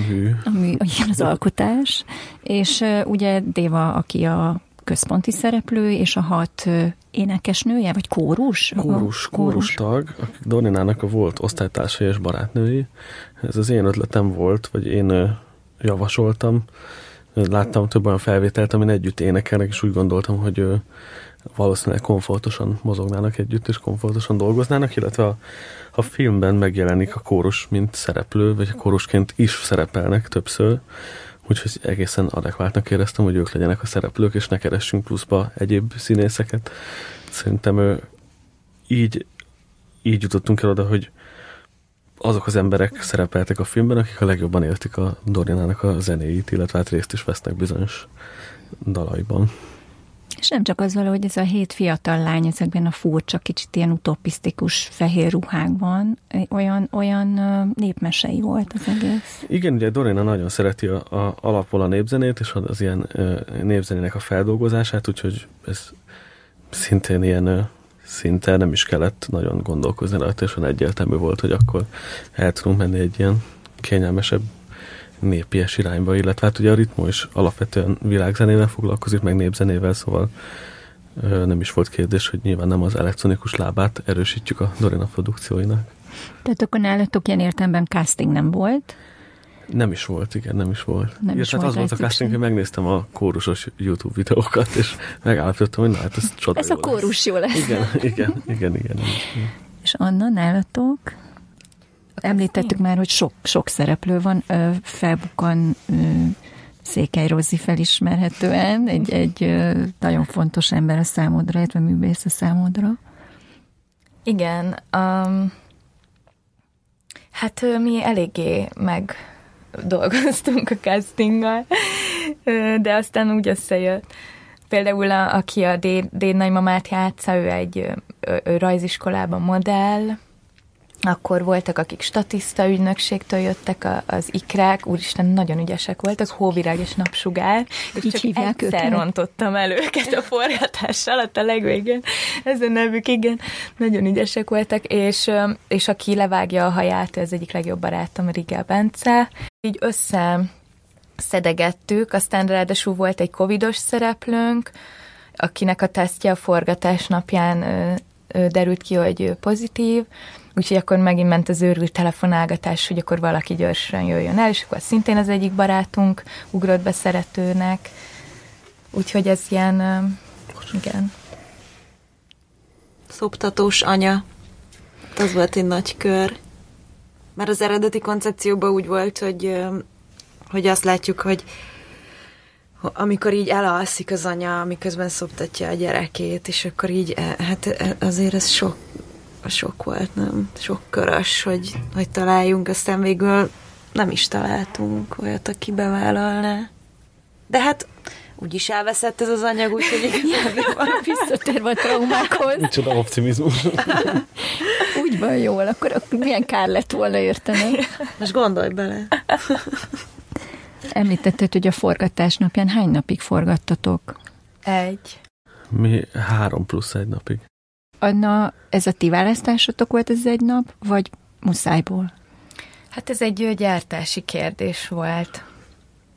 mű. A mű, igen, az alkotás. És ugye Déva, aki a központi szereplő, és a hat énekesnője, vagy kórus? Kórus, kórus tag, akik Dorinának a volt osztálytársai és barátnői. Ez az én ötletem volt, vagy én javasoltam. Láttam több olyan felvételt, amin együtt énekelnek, és úgy gondoltam, hogy valószínűleg komfortosan mozognának együtt, és komfortosan dolgoznának, illetve a, a filmben megjelenik a kórus, mint szereplő, vagy a kórusként is szerepelnek többször, úgyhogy egészen adekváltnak éreztem, hogy ők legyenek a szereplők, és ne keressünk pluszba egyéb színészeket. Szerintem ő, így, így jutottunk el oda, hogy azok az emberek szerepeltek a filmben, akik a legjobban értik a Dorinának a zenéit, illetve hát részt is vesznek bizonyos dalaiban. És nem csak az valahogy ez a hét fiatal lány ezekben a furcsa, kicsit ilyen utopisztikus fehér ruhákban, olyan, olyan népmesei volt az egész. Igen, ugye Dorina nagyon szereti a, a alapból a népzenét, és az ilyen népzenének a feldolgozását, úgyhogy ez szintén ilyen szinte nem is kellett nagyon gondolkozni rajta, és egyértelmű volt, hogy akkor el tudunk menni egy ilyen kényelmesebb népies irányba, illetve hát ugye a ritmo is alapvetően világzenével foglalkozik, meg népzenével, szóval nem is volt kérdés, hogy nyilván nem az elektronikus lábát erősítjük a Dorina produkcióinak. Tehát akkor nálatok ilyen értelemben casting nem volt? Nem is volt, igen, nem is volt. Nem is volt az volt a casting, hogy megnéztem a kórusos YouTube videókat, és megállapítottam, hogy na, hát ez csoda Ez a kórus jó lesz. Igen, igen, igen, igen. igen. És Anna, nálatok? Említettük már, hogy sok, sok szereplő van, felbukan Székely Rozi felismerhetően, egy, egy nagyon fontos ember a számodra, illetve művész a számodra. Igen, um, hát mi eléggé meg dolgoztunk a castinggal, de aztán úgy összejött. Például a, aki a Déd nagymamát játsza, ő egy ő rajziskolában modell, akkor voltak, akik statiszta ügynökségtől jöttek a, az ikrák, úristen, nagyon ügyesek voltak, hóvirág és napsugár, és Így csak egyszer őket? rontottam el őket a forgatás alatt a legvégén. Ez a nevük, igen, nagyon ügyesek voltak, és, és aki levágja a haját, ez egyik legjobb barátom, Rigel Bence. Így össze szedegettük, aztán ráadásul volt egy covidos szereplőnk, akinek a tesztje a forgatás napján derült ki, hogy pozitív, úgyhogy akkor megint ment az őrült telefonálgatás, hogy akkor valaki gyorsan jöjjön el, és akkor szintén az egyik barátunk ugrott be szeretőnek, úgyhogy ez ilyen, igen. Szoptatós anya. Az volt egy nagy kör. Mert az eredeti koncepcióban úgy volt, hogy, hogy azt látjuk, hogy amikor így elalszik az anya, miközben szoptatja a gyerekét, és akkor így, e, hát e, azért ez sok, sok volt, nem? Sok körös, hogy, hogy találjunk, aztán végül nem is találtunk olyat, aki bevállalná. De hát úgyis elveszett ez az anyag, úgyhogy igazából visszatérve a traumákhoz. Micsoda optimizmus. Úgy van jól, akkor, akkor milyen kár lett volna érteni. Most gondolj bele. Említetted, hogy a forgatás napján hány napig forgattatok? Egy. Mi három plusz egy napig. Anna, ez a ti választásotok volt ez egy nap, vagy muszájból? Hát ez egy gyártási kérdés volt.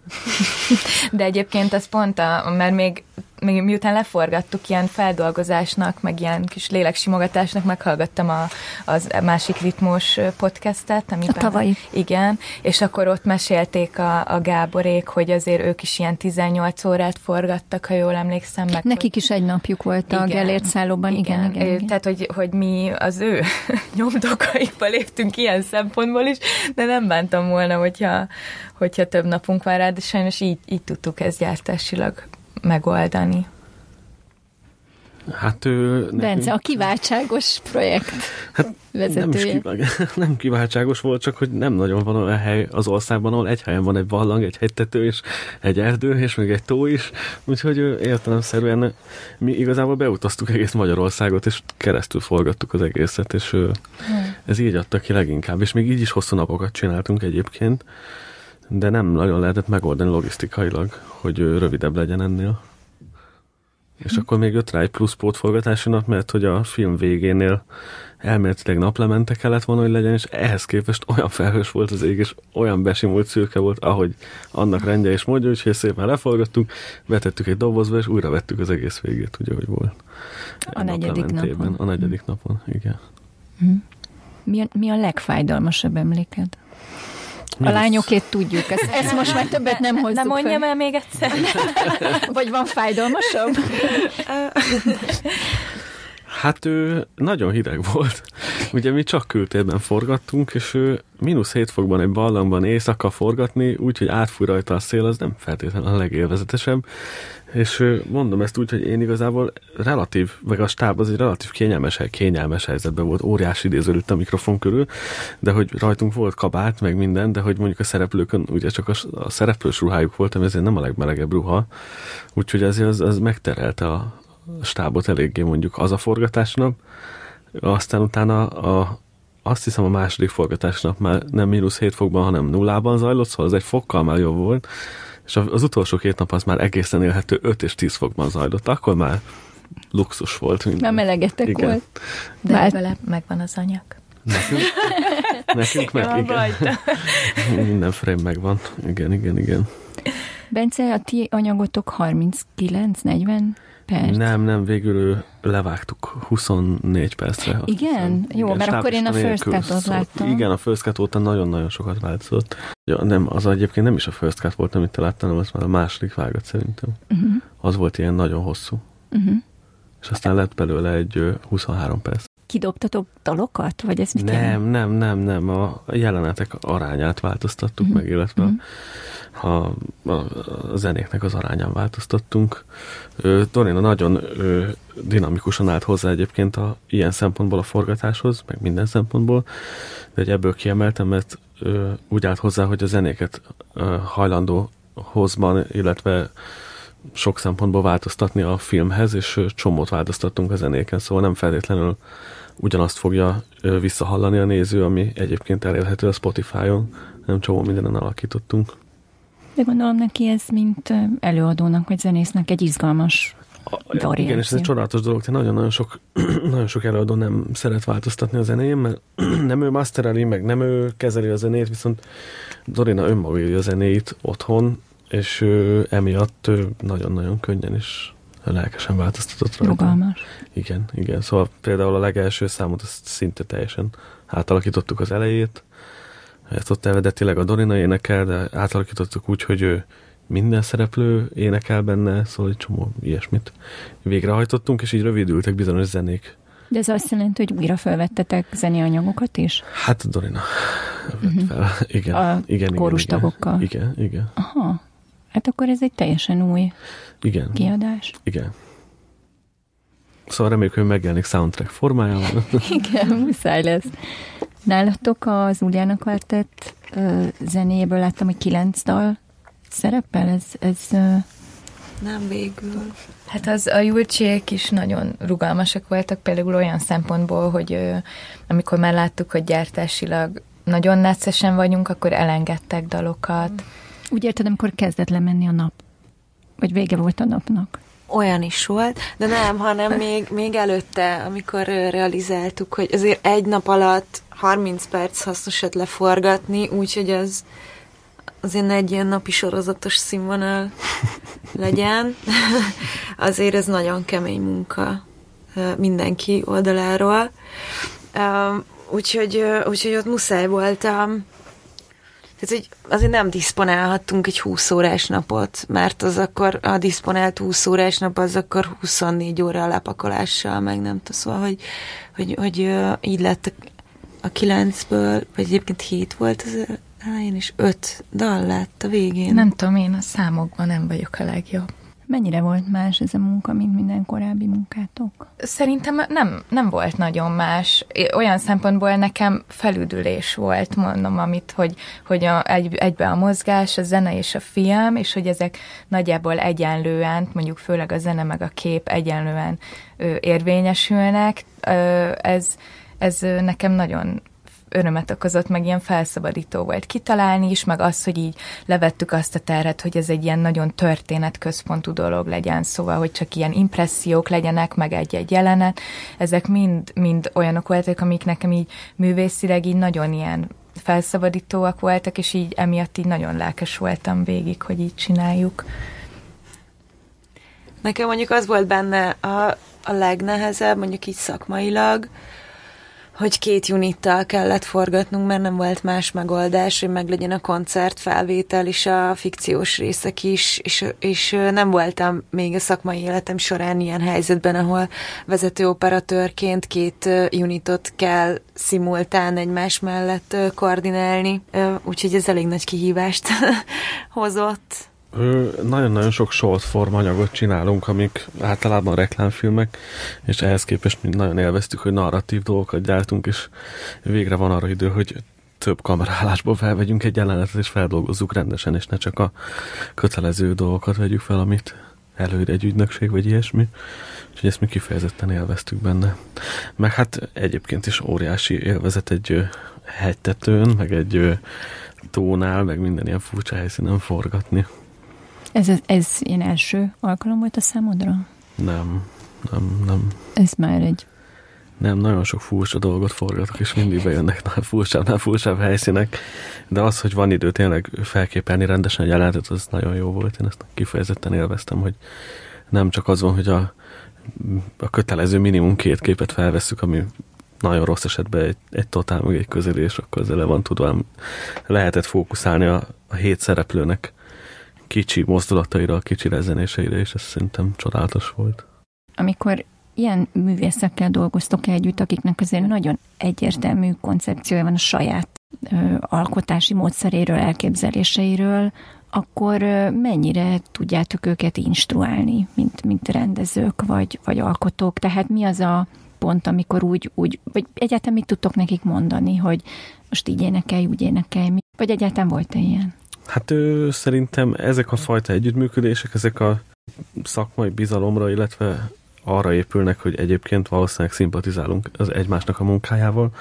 De egyébként ez pont, a, mert még még miután leforgattuk ilyen feldolgozásnak, meg ilyen kis léleksimogatásnak, meghallgattam a, az másik ritmus podcastet. Amiben, a tavalyi. Igen, és akkor ott mesélték a, a Gáborék, hogy azért ők is ilyen 18 órát forgattak, ha jól emlékszem. Meg, Nekik hogy... is egy napjuk volt igen, a Gellért szállóban, igen, igen, igen, igen. Tehát, hogy, hogy mi az ő nyomdokaikba léptünk ilyen szempontból is, de nem bántam volna, hogyha, hogyha több napunk van rá, de sajnos így, így tudtuk ezt gyártásilag megoldani. Hát ő... Nekünk... Bence, a kiváltságos projekt hát vezetője. Nem, is nem kiváltságos volt, csak hogy nem nagyon van olyan hely az országban, ahol egy helyen van egy ballang, egy hegytető, és egy erdő, és még egy tó is. Úgyhogy értelemszerűen mi igazából beutaztuk egész Magyarországot, és keresztül forgattuk az egészet, és hmm. ez így adta ki leginkább. És még így is hosszú napokat csináltunk egyébként, de nem nagyon lehetett megoldani logisztikailag, hogy rövidebb legyen ennél. És hm. akkor még jött rá egy plusz pótforgatási nap, mert hogy a film végénél elméletileg naplemente kellett volna, hogy legyen, és ehhez képest olyan felhős volt az ég, és olyan besimult szürke volt, ahogy annak rendje és módja, úgyhogy szépen leforgattuk, vetettük egy dobozba, és újra vettük az egész végét, ugye, hogy volt. A negyedik napon. A negyedik napon, igen. Hm. Mi a, mi a legfájdalmasabb emléked? A lányokét tudjuk. Ezt, ezt most már többet nem hozzuk Nem mondjam el még egyszer. Vagy van fájdalmasabb? Hát ő nagyon hideg volt. Ugye mi csak kültérben forgattunk, és ő mínusz 7 fokban egy ballangban éjszaka forgatni, úgyhogy átfúj rajta a szél, az nem feltétlenül a legélvezetesebb. És mondom ezt úgy, hogy én igazából relatív, meg a stáb az egy relatív kényelmes, kényelmes helyzetben volt, óriási idézőlőtt a mikrofon körül, de hogy rajtunk volt kabát, meg minden, de hogy mondjuk a szereplőkön ugye csak a, a szereplős ruhájuk volt, ami ezért nem a legmelegebb ruha, úgyhogy ezért az, az megterelte a, stábot eléggé mondjuk az a forgatásnap, aztán utána a, azt hiszem a második forgatásnap már nem mínusz 7 fokban, hanem nullában zajlott, szóval az egy fokkal már jobb volt, és az utolsó két nap az már egészen élhető 5 és 10 fokban zajlott, akkor már luxus volt. Minden. Már melegetek igen. volt. De már... vele megvan az anyag. Nekünk, nekünk meg, igen. Minden frame megvan. Igen, igen, igen. Bence, a ti anyagotok 39-40 perc? Nem, nem, végül levágtuk 24 percre. Igen? Jó, igen, mert akkor én a First Cut-ot láttam. Igen, a First Cut óta nagyon-nagyon sokat változott. Ja, nem, az egyébként nem is a First Cut volt, amit te láttál, hanem az már a második vágat szerintem. Uh-huh. Az volt ilyen nagyon hosszú. Uh-huh. És aztán lett belőle egy 23 perc. Kidobtatok dalokat? Vagy ez mit Nem, jelent? nem, nem, nem. A jelenetek arányát változtattuk uh-huh. meg, illetve uh-huh ha a zenéknek az arányán változtattunk. Dorina nagyon dinamikusan állt hozzá egyébként a, ilyen szempontból a forgatáshoz, meg minden szempontból, de egy ebből kiemeltem, mert úgy állt hozzá, hogy a zenéket hajlandó hozban, illetve sok szempontból változtatni a filmhez, és csomót változtattunk a zenéken, szóval nem feltétlenül ugyanazt fogja visszahallani a néző, ami egyébként elérhető a Spotify-on, nem csomó mindenen alakítottunk. De gondolom neki ez, mint előadónak vagy zenésznek egy izgalmas variáció. Igen, és ez egy csodálatos dolog, hogy nagyon-nagyon sok, nagyon sok előadó nem szeret változtatni a zenéjén, mert nem ő mastereli, meg nem ő kezeli a zenét, viszont Dorina önmaga a zenéit otthon, és ő, emiatt nagyon-nagyon könnyen is lelkesen változtatott rajta. Rugalmas. Igen, igen. Szóval például a legelső számot azt szinte teljesen átalakítottuk az elejét, ezt ott eredetileg a Dorina énekel, de átalakítottuk úgy, hogy ő minden szereplő énekel benne, szóval egy csomó ilyesmit végrehajtottunk, és így rövidültek bizonyos zenék. De ez azt jelenti, hogy újra felvettetek zeneanyagokat is? Hát Dorina uh-huh. fel, igen. A igen, kórus igen? Igen, igen. Aha. Hát akkor ez egy teljesen új igen. kiadás. Igen. Szóval reméljük, hogy megjelenik soundtrack formájában. igen, muszáj lesz. Nálatok az Uliana Quartet zenéből láttam, hogy kilenc dal szerepel, ez, ez nem végül. Hát az a Julcsiek is nagyon rugalmasak voltak, például olyan szempontból, hogy ö, amikor már láttuk, hogy gyártásilag nagyon neccesen vagyunk, akkor elengedtek dalokat. Úgy érted, amikor kezdett lemenni a nap? Vagy vége volt a napnak? olyan is volt, de nem, hanem még, még előtte, amikor realizáltuk, hogy azért egy nap alatt 30 perc hasznosat leforgatni, úgyhogy az azért egy ilyen napi sorozatos színvonal legyen. azért ez nagyon kemény munka mindenki oldaláról. Úgyhogy, úgyhogy ott muszáj voltam tehát, hogy azért nem diszponálhattunk egy 20 órás napot, mert az akkor a diszponált 20 órás nap az akkor 24 óra lepakolással, meg nem tudom, szóval, hogy, hogy, hogy így lett a, kilencből, vagy egyébként hét volt az elején, és öt dal lett a végén. Nem tudom, én a számokban nem vagyok a legjobb. Mennyire volt más ez a munka, mint minden korábbi munkátok? Szerintem nem, nem volt nagyon más. Olyan szempontból nekem felüdülés volt, mondom, amit, hogy, hogy a, egy, egybe a mozgás, a zene és a film, és hogy ezek nagyjából egyenlően, mondjuk főleg a zene meg a kép egyenlően ö, érvényesülnek. Ö, ez, ez nekem nagyon örömet okozott, meg ilyen felszabadító volt kitalálni is, meg az, hogy így levettük azt a terhet, hogy ez egy ilyen nagyon történetközpontú dolog legyen, szóval, hogy csak ilyen impressziók legyenek, meg egy-egy jelenet. Ezek mind, mind olyanok voltak, amik nekem így művészileg így nagyon ilyen felszabadítóak voltak, és így emiatt így nagyon lelkes voltam végig, hogy így csináljuk. Nekem mondjuk az volt benne a, a legnehezebb, mondjuk így szakmailag, hogy két unittal kellett forgatnunk, mert nem volt más megoldás, hogy meglegyen a koncert felvétel és a fikciós részek is, és, és nem voltam még a szakmai életem során ilyen helyzetben, ahol vezető operatőrként két unitot kell szimultán egymás mellett koordinálni, úgyhogy ez elég nagy kihívást hozott nagyon-nagyon sok short form anyagot csinálunk, amik általában reklámfilmek, és ehhez képest mi nagyon élveztük, hogy narratív dolgokat gyártunk, és végre van arra idő, hogy több kamerálásból felvegyünk egy jelenetet, és feldolgozzuk rendesen, és ne csak a kötelező dolgokat vegyük fel, amit előre egy ügynökség, vagy ilyesmi. Úgyhogy ezt mi kifejezetten élveztük benne. Meg hát egyébként is óriási élvezet egy hegytetőn, meg egy tónál, meg minden ilyen furcsa helyszínen forgatni. Ez, ez ilyen első alkalom volt a számodra? Nem, nem, nem. Ez már egy... Nem, nagyon sok furcsa dolgot forgatok, és mindig bejönnek már furcsább, furcsább helyszínek, de az, hogy van idő tényleg felképelni rendesen egy jelentet, az nagyon jó volt. Én ezt kifejezetten élveztem, hogy nem csak az van, hogy a, a kötelező minimum két képet felvesszük, ami nagyon rossz esetben egy, egy totál, meg egy közelés, akkor ezzel le van tudva, lehetett fókuszálni a, a hét szereplőnek kicsi mozdulataira, kicsi rezenéseire, és ez szerintem csodálatos volt. Amikor ilyen művészekkel dolgoztok együtt, akiknek azért nagyon egyértelmű koncepciója van a saját ö, alkotási módszeréről, elképzeléseiről, akkor mennyire tudjátok őket instruálni, mint, mint rendezők vagy, vagy alkotók? Tehát mi az a pont, amikor úgy, úgy vagy egyáltalán mit tudtok nekik mondani, hogy most így énekelj, úgy énekelj, vagy egyáltalán volt-e ilyen? Hát ő, szerintem ezek a fajta együttműködések, ezek a szakmai bizalomra, illetve arra épülnek, hogy egyébként valószínűleg szimpatizálunk az egymásnak a munkájával,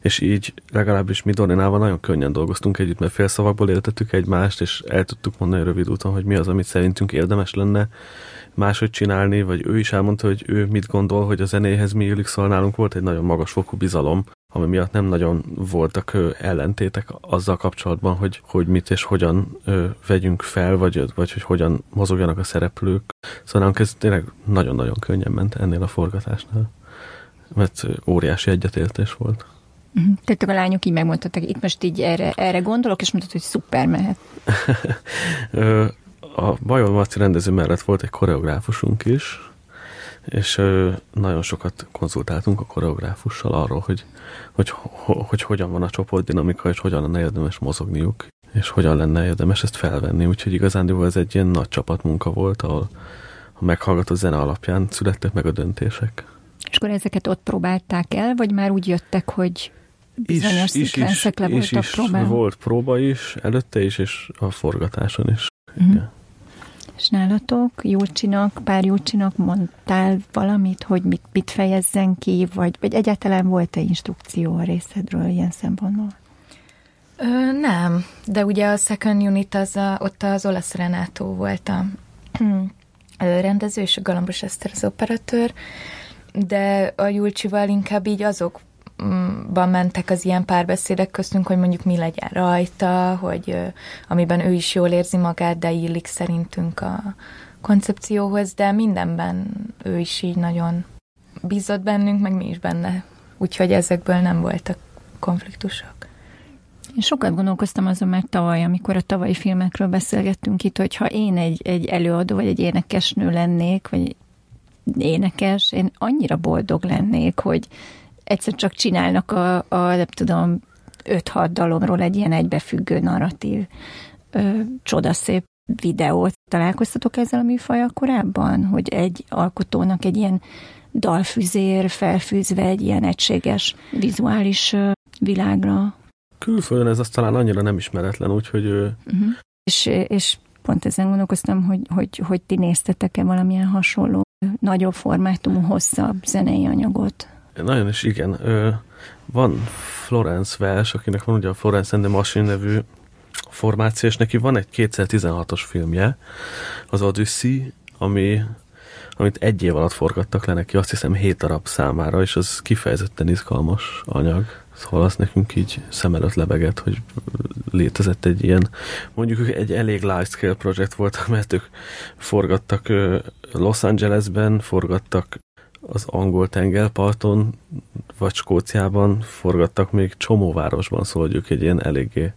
és így legalábbis mi Dorinával nagyon könnyen dolgoztunk együtt, mert félszavakból értettük egymást, és el tudtuk mondani rövid úton, hogy mi az, amit szerintünk érdemes lenne máshogy csinálni, vagy ő is elmondta, hogy ő mit gondol, hogy a zenéhez mi illik, szóval nálunk volt egy nagyon magas fokú bizalom, ami miatt nem nagyon voltak ellentétek azzal kapcsolatban, hogy, hogy mit és hogyan ö, vegyünk fel, vagy, vagy hogy hogyan mozogjanak a szereplők. Szóval ez tényleg nagyon-nagyon könnyen ment ennél a forgatásnál, mert óriási egyetértés volt. Uh-huh. Tehát a lányok így megmondtak, itt most így erre, erre gondolok, és mondtad, hogy szuper mehet. a Bajor Marci rendező mellett volt egy koreográfusunk is, és nagyon sokat konzultáltunk a koreográfussal arról, hogy, hogy, hogy, hogy hogyan van a csoport dinamika, és hogyan lenne érdemes mozogniuk, és hogyan lenne érdemes ezt felvenni. Úgyhogy igazán ez egy ilyen nagy csapatmunka volt, ahol a meghallgatott zene alapján születtek meg a döntések. És akkor ezeket ott próbálták el, vagy már úgy jöttek, hogy bizonyos is, is, le is, voltak is, Volt próba is, előtte is, és a forgatáson is. Mm. Igen. És nálatok Júlcsinak, pár Júlcsinak mondtál valamit, hogy mit, mit fejezzen ki, vagy, vagy egyáltalán volt-e instrukció a részedről ilyen szempontból? Ö, nem, de ugye a Second Unit az a, ott az olasz Renátó volt a rendező, és a Galambos Eszter az operatőr, de a Julcsival inkább így azok ban mentek az ilyen párbeszédek köztünk, hogy mondjuk mi legyen rajta, hogy amiben ő is jól érzi magát, de illik szerintünk a koncepcióhoz, de mindenben ő is így nagyon bízott bennünk, meg mi is benne. Úgyhogy ezekből nem voltak konfliktusok. Én sokat gondolkoztam azon már tavaly, amikor a tavalyi filmekről beszélgettünk itt, hogy ha én egy, egy előadó vagy egy énekesnő lennék, vagy énekes, én annyira boldog lennék, hogy egyszer csak csinálnak a, a nem tudom, 5-6 dalomról egy ilyen egybefüggő narratív ö, csodaszép videót. Találkoztatok ezzel a műfajal korábban, hogy egy alkotónak egy ilyen dalfüzér felfűzve egy ilyen egységes vizuális világra? Külföldön ez azt talán annyira nem ismeretlen, úgyhogy... Uh-huh. És, és pont ezen gondolkoztam, hogy, hogy, hogy ti néztetek-e valamilyen hasonló, nagyobb formátumú, hosszabb zenei anyagot? Nagyon is igen. Ö, van Florence Welsh, akinek van ugye a Florence and the Machine nevű formáció, és neki van egy 2016-os filmje, az Odyssey, ami, amit egy év alatt forgattak le neki, azt hiszem 7 darab számára, és az kifejezetten izgalmas anyag. Szóval az nekünk így szem előtt lebegett, hogy létezett egy ilyen, mondjuk egy elég large scale projekt volt, mert ők forgattak Los Angelesben, forgattak az angol tengerparton, vagy Skóciában forgattak még csomóvárosban, szóval ők egy ilyen eléggé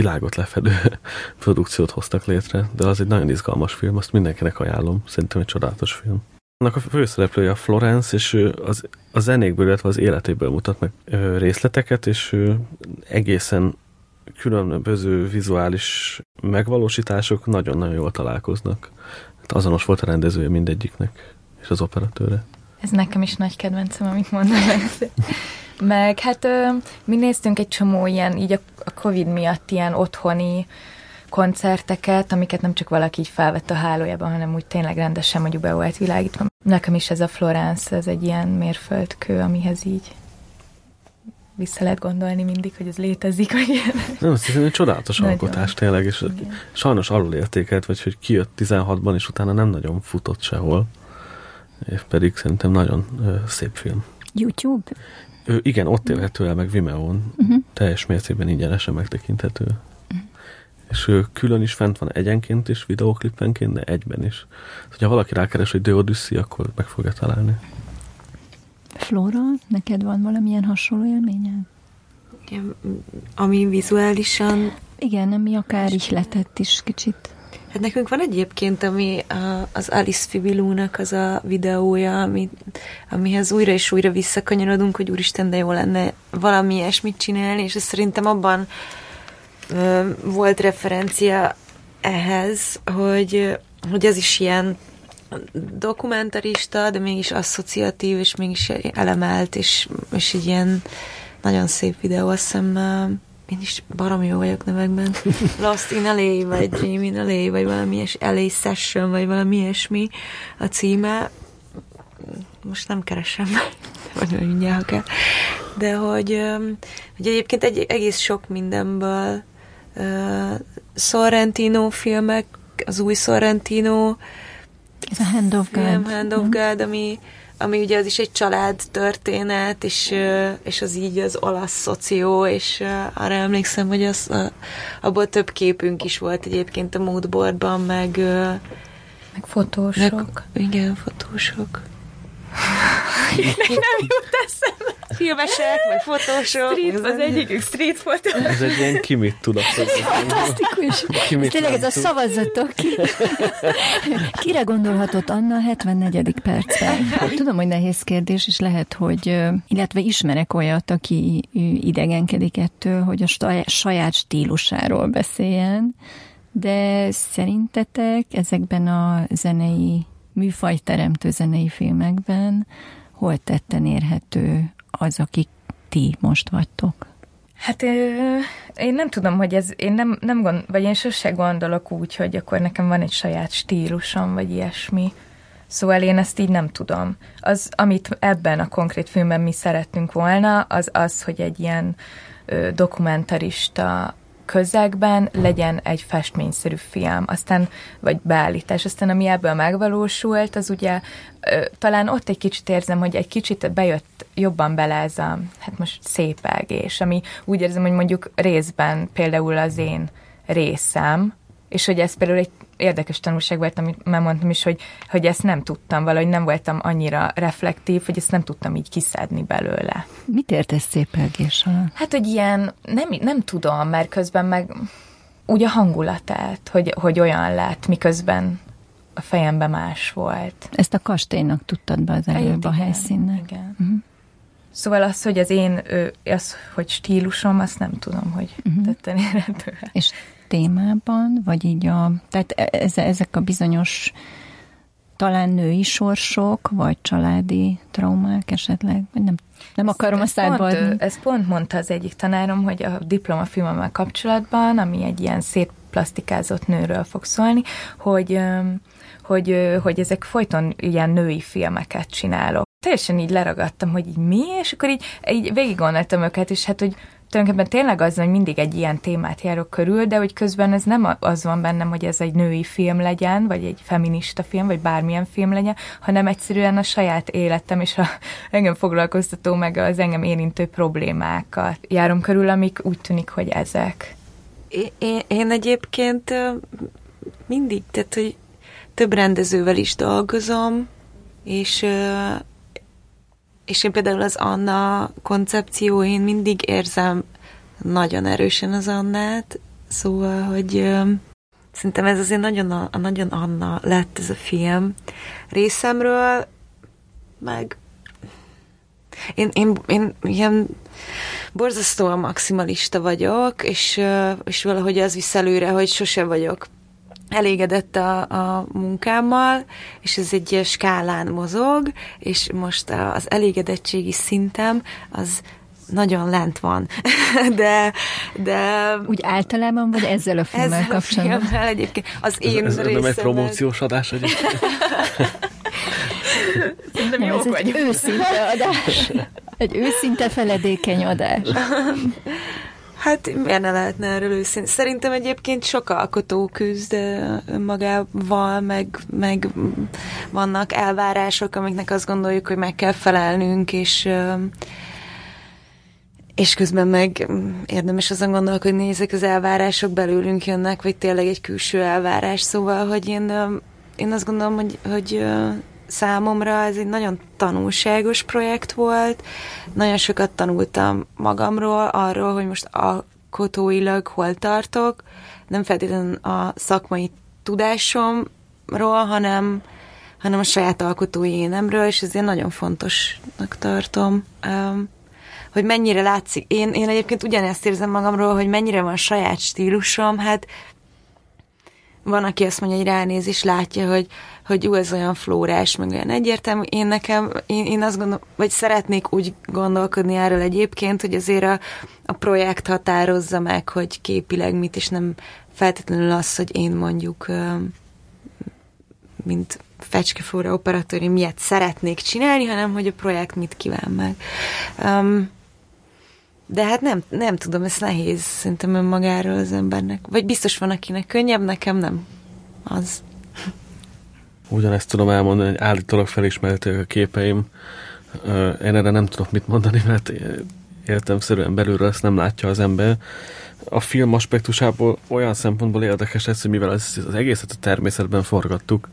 világot lefedő produkciót hoztak létre, de az egy nagyon izgalmas film, azt mindenkinek ajánlom, szerintem egy csodálatos film. Annak a főszereplője a Florence, és ő az, a zenékből, illetve az életéből mutat meg részleteket, és ő egészen különböző vizuális megvalósítások nagyon-nagyon jól találkoznak. Hát azonos volt a rendezője mindegyiknek, és az operatőre. Ez nekem is nagy kedvencem, amit mondanak. Meg hát mi néztünk egy csomó ilyen, így a, Covid miatt ilyen otthoni koncerteket, amiket nem csak valaki így felvett a hálójában, hanem úgy tényleg rendesen mondjuk be volt világítva. Nekem is ez a Florence, ez egy ilyen mérföldkő, amihez így vissza lehet gondolni mindig, hogy ez létezik, vagy ilyen. Nem, ez egy csodálatos nagyon. alkotás tényleg, és Igen. sajnos alulértékelt, vagy hogy kijött 16-ban, és utána nem nagyon futott sehol. És pedig szerintem nagyon szép film. YouTube? Ö, igen, ott érhető el meg Vimeo-n. Uh-huh. Teljes mértékben ingyenesen megtekinthető. Uh-huh. És ő külön is fent van egyenként is, videóklippenként, de egyben is. Ha valaki rákeres, hogy The Odyssey, akkor meg fogja találni. Flóra, neked van valamilyen hasonló élményed? Igen, ami vizuálisan... Igen, ami akár ihletett is kicsit. Hát nekünk van egyébként, ami a, az Alice Fibilúnak az a videója, ami, amihez újra és újra visszakanyarodunk, hogy úristen, de jó lenne valami ilyesmit csinálni, és ez szerintem abban ö, volt referencia ehhez, hogy, hogy ez is ilyen dokumentarista, de mégis asszociatív, és mégis elemelt, és, és egy ilyen nagyon szép videó, azt hiszem, én is barom jó vagyok nevekben. Lost in LA, vagy Dream in LA, vagy valami ilyes, LA Session, vagy valami ilyesmi a címe. Most nem keresem, vagy mindjárt, ha kell. De hogy, hogy egyébként egy, egész sok mindenből uh, Sorrentino filmek, az új Sorrentino ez a Hand of God. Film, Hand of. God, ami, ami ugye az is egy család történet, és, és az így az olasz szoció, és arra emlékszem, hogy az, abból több képünk is volt egyébként a moodboardban, meg meg fotósok. Meg, igen, fotósok. Nem jut eszembe. Filmesek, meg fotósok. Street, az egyikük street fotó. Ez egy ilyen ki mit tudok. Fantasztikus. Ki mit Tényleg ez a szavazatok. Kire gondolhatott Anna a 74. percben? Tudom, hogy nehéz kérdés, és lehet, hogy illetve ismerek olyat, aki idegenkedik ettől, hogy a saját stílusáról beszéljen, de szerintetek ezekben a zenei műfajteremtő zenei filmekben hol tetten érhető az, akik ti most vagytok? Hát én nem tudom, hogy ez, én nem, nem gond, vagy én sose gondolok úgy, hogy akkor nekem van egy saját stílusom, vagy ilyesmi. Szóval én ezt így nem tudom. Az, amit ebben a konkrét filmben mi szerettünk volna, az az, hogy egy ilyen dokumentarista közegben legyen egy festményszerű film, aztán, vagy beállítás, aztán ami ebből megvalósult, az ugye talán ott egy kicsit érzem, hogy egy kicsit bejött jobban bele ez a, hát most szépelgés, ami úgy érzem, hogy mondjuk részben például az én részem, és hogy ez például egy érdekes tanulság volt, amit már mondtam is, hogy, hogy ezt nem tudtam, valahogy nem voltam annyira reflektív, hogy ezt nem tudtam így kiszedni belőle. Mit értesz szépelgés alatt? Hát, hogy ilyen, nem, nem tudom, mert közben meg úgy a hangulatát, hogy, hogy olyan lett, miközben a fejemben más volt. Ezt a kastélynak tudtad be az előbb a helyszínnek. Igen. Uh-huh. Szóval az, hogy az én, az, hogy stílusom, azt nem tudom, hogy uh-huh. tetten érhető. És témában, vagy így a, tehát e, ez, ezek a bizonyos talán női sorsok, vagy családi traumák esetleg, vagy nem, nem akarom a szádba adni. Ezt pont mondta az egyik tanárom, hogy a diplomafilmmel kapcsolatban, ami egy ilyen szép plastikázott nőről fog szólni, hogy, hogy, hogy ezek folyton ilyen női filmeket csinálok. Teljesen így leragadtam, hogy így mi, és akkor így, így végig gondoltam őket, és hát, hogy tulajdonképpen tényleg az, hogy mindig egy ilyen témát járok körül, de hogy közben ez nem az van bennem, hogy ez egy női film legyen, vagy egy feminista film, vagy bármilyen film legyen, hanem egyszerűen a saját életem és a engem foglalkoztató, meg az engem érintő problémákat járom körül, amik úgy tűnik, hogy ezek. Én, én egyébként mindig, tehát, hogy több rendezővel is dolgozom, és és én például az Anna koncepcióin mindig érzem nagyon erősen az Annát, szóval, hogy ö, szerintem ez azért nagyon, a, nagyon Anna lett ez a film. Részemről, meg én, én, én ilyen borzasztóan maximalista vagyok, és, és valahogy az visz előre, hogy sose vagyok elégedett a, a munkámmal, és ez egy skálán mozog, és most az elégedettségi szintem az nagyon lent van. de, de... Úgy általában, vagy ezzel a filmmel ezzel kapcsolatban? A filmmel egyébként. Az én ez, ez nem egy promóciós adás egyébként? Szerintem jó ez egy őszinte adás. Egy őszinte feledékeny adás. Hát miért ne lehetne erről őszintén? Szerintem egyébként sok alkotó küzd magával, meg, meg vannak elvárások, amiknek azt gondoljuk, hogy meg kell felelnünk, és és közben meg érdemes azon gondolkodni, hogy ezek az elvárások belőlünk jönnek, vagy tényleg egy külső elvárás. Szóval, hogy én, én azt gondolom, hogy, hogy számomra ez egy nagyon tanulságos projekt volt. Nagyon sokat tanultam magamról, arról, hogy most alkotóilag hol tartok. Nem feltétlenül a szakmai tudásomról, hanem, hanem a saját alkotói énemről, és ezért nagyon fontosnak tartom. Um, hogy mennyire látszik. Én, én egyébként ugyanezt érzem magamról, hogy mennyire van saját stílusom, hát van, aki azt mondja, hogy ránéz és látja, hogy, hogy jó, ez olyan flórás, meg olyan egyértelmű. Én nekem, én, én azt gondolom, vagy szeretnék úgy gondolkodni erről egyébként, hogy azért a, a projekt határozza meg, hogy képileg mit, és nem feltétlenül az, hogy én mondjuk mint fecskefóra operatőri miért szeretnék csinálni, hanem hogy a projekt mit kíván meg. Um, de hát nem, nem tudom, ez nehéz szerintem önmagáról az embernek. Vagy biztos van, akinek könnyebb, nekem nem. Az. Ugyanezt tudom elmondani, hogy állítólag felismerhetőek a képeim. Én erre nem tudok mit mondani, mert értelmszerűen belülről ezt nem látja az ember. A film aspektusából olyan szempontból érdekes lesz, hogy mivel az, az egészet a természetben forgattuk,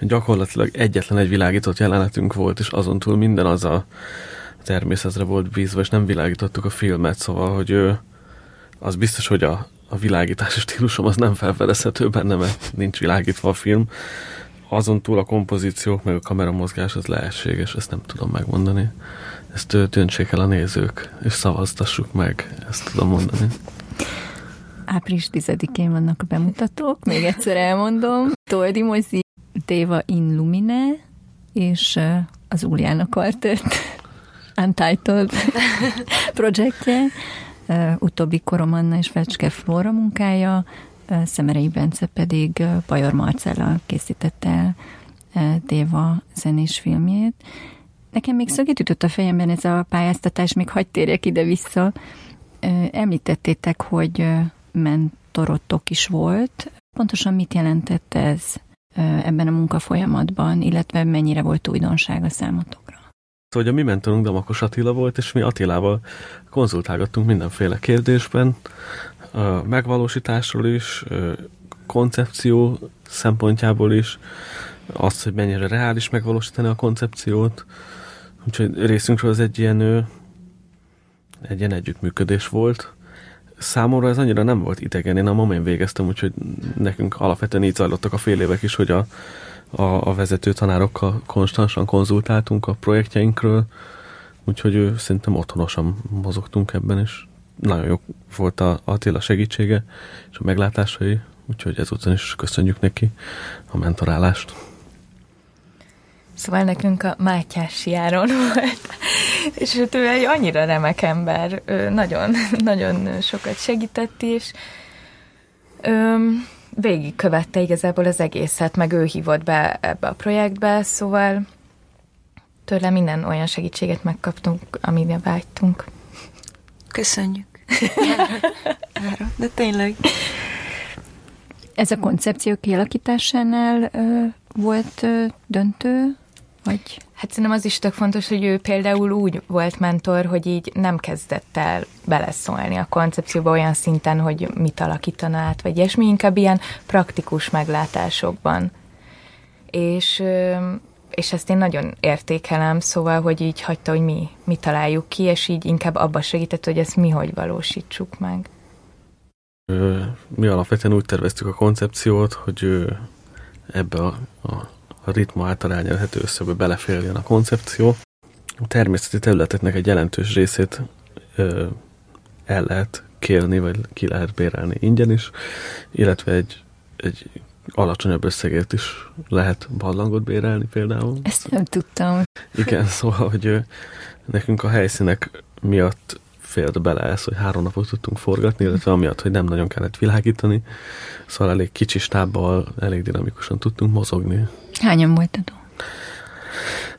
gyakorlatilag egyetlen egy világított jelenetünk volt, és azon túl minden az a természetre volt bízva, és nem világítottuk a filmet, szóval, hogy ő, az biztos, hogy a, a világítási stílusom az nem felfedezhető benne, mert nincs világítva a film. Azon túl a kompozíciók, meg a kameramozgás az lehetséges, ezt nem tudom megmondani. Ezt döntsék el a nézők, és szavaztassuk meg, ezt tudom mondani. Április 10-én vannak a bemutatók, még egyszer elmondom. Toldi Mozi, Déva in Lumine, és az Uliana Quartet Untitled projektje, utóbbi Korom Anna és Fecske Flóra munkája, Szemerei Bence pedig Pajor Marcella készítette el Déva zenés filmjét. Nekem még szöget ütött a fejemben ez a pályáztatás, még hagyd térjek ide-vissza. Említettétek, hogy mentorotok is volt. Pontosan mit jelentett ez ebben a munkafolyamatban, illetve mennyire volt újdonság a hogy a mi mentorunk Damakos Attila volt, és mi Attilával konzultálgattunk mindenféle kérdésben, megvalósításról is, koncepció szempontjából is, azt, hogy mennyire reális megvalósítani a koncepciót. Úgyhogy részünkről ez egy ilyen, egy ilyen együttműködés volt. Számomra ez annyira nem volt idegen, én a momén végeztem, úgyhogy nekünk alapvetően így zajlottak a fél évek is, hogy a, a, a vezető tanárokkal konstansan konzultáltunk a projektjeinkről, úgyhogy ő szerintem otthonosan mozogtunk ebben, és nagyon jó volt a Attila segítsége és a meglátásai, úgyhogy ezúttal is köszönjük neki a mentorálást. Szóval nekünk a Mátyás Járon volt, és ő egy annyira remek ember, nagyon, nagyon sokat segített is. Öm, végigkövette igazából az egészet, meg ő hívott be ebbe a projektbe, szóval tőle minden olyan segítséget megkaptunk, amire vágytunk. Köszönjük. De tényleg. Ez a koncepció kialakításánál ö, volt ö, döntő, vagy? Hát szerintem az is tök fontos, hogy ő például úgy volt mentor, hogy így nem kezdett el beleszólni a koncepcióba olyan szinten, hogy mit alakítana át, vagy ilyesmi, inkább ilyen praktikus meglátásokban. És, és ezt én nagyon értékelem, szóval, hogy így hagyta, hogy mi, mi találjuk ki, és így inkább abba segített, hogy ezt mi hogy valósítsuk meg. Mi alapvetően úgy terveztük a koncepciót, hogy ebbe a, a, a ritma által elnyerhető összegbe beleférjen a koncepció. A természeti területeknek egy jelentős részét ö, el lehet kérni, vagy ki lehet bérelni ingyen is, illetve egy, egy alacsonyabb összegért is lehet barlangot bérelni például. Ezt nem tudtam. Igen, szóval, hogy nekünk a helyszínek miatt fért bele ez, hogy három napot tudtunk forgatni, illetve amiatt, hogy nem nagyon kellett világítani, szóval elég kicsi stábbal, elég dinamikusan tudtunk mozogni. Hányan voltatok?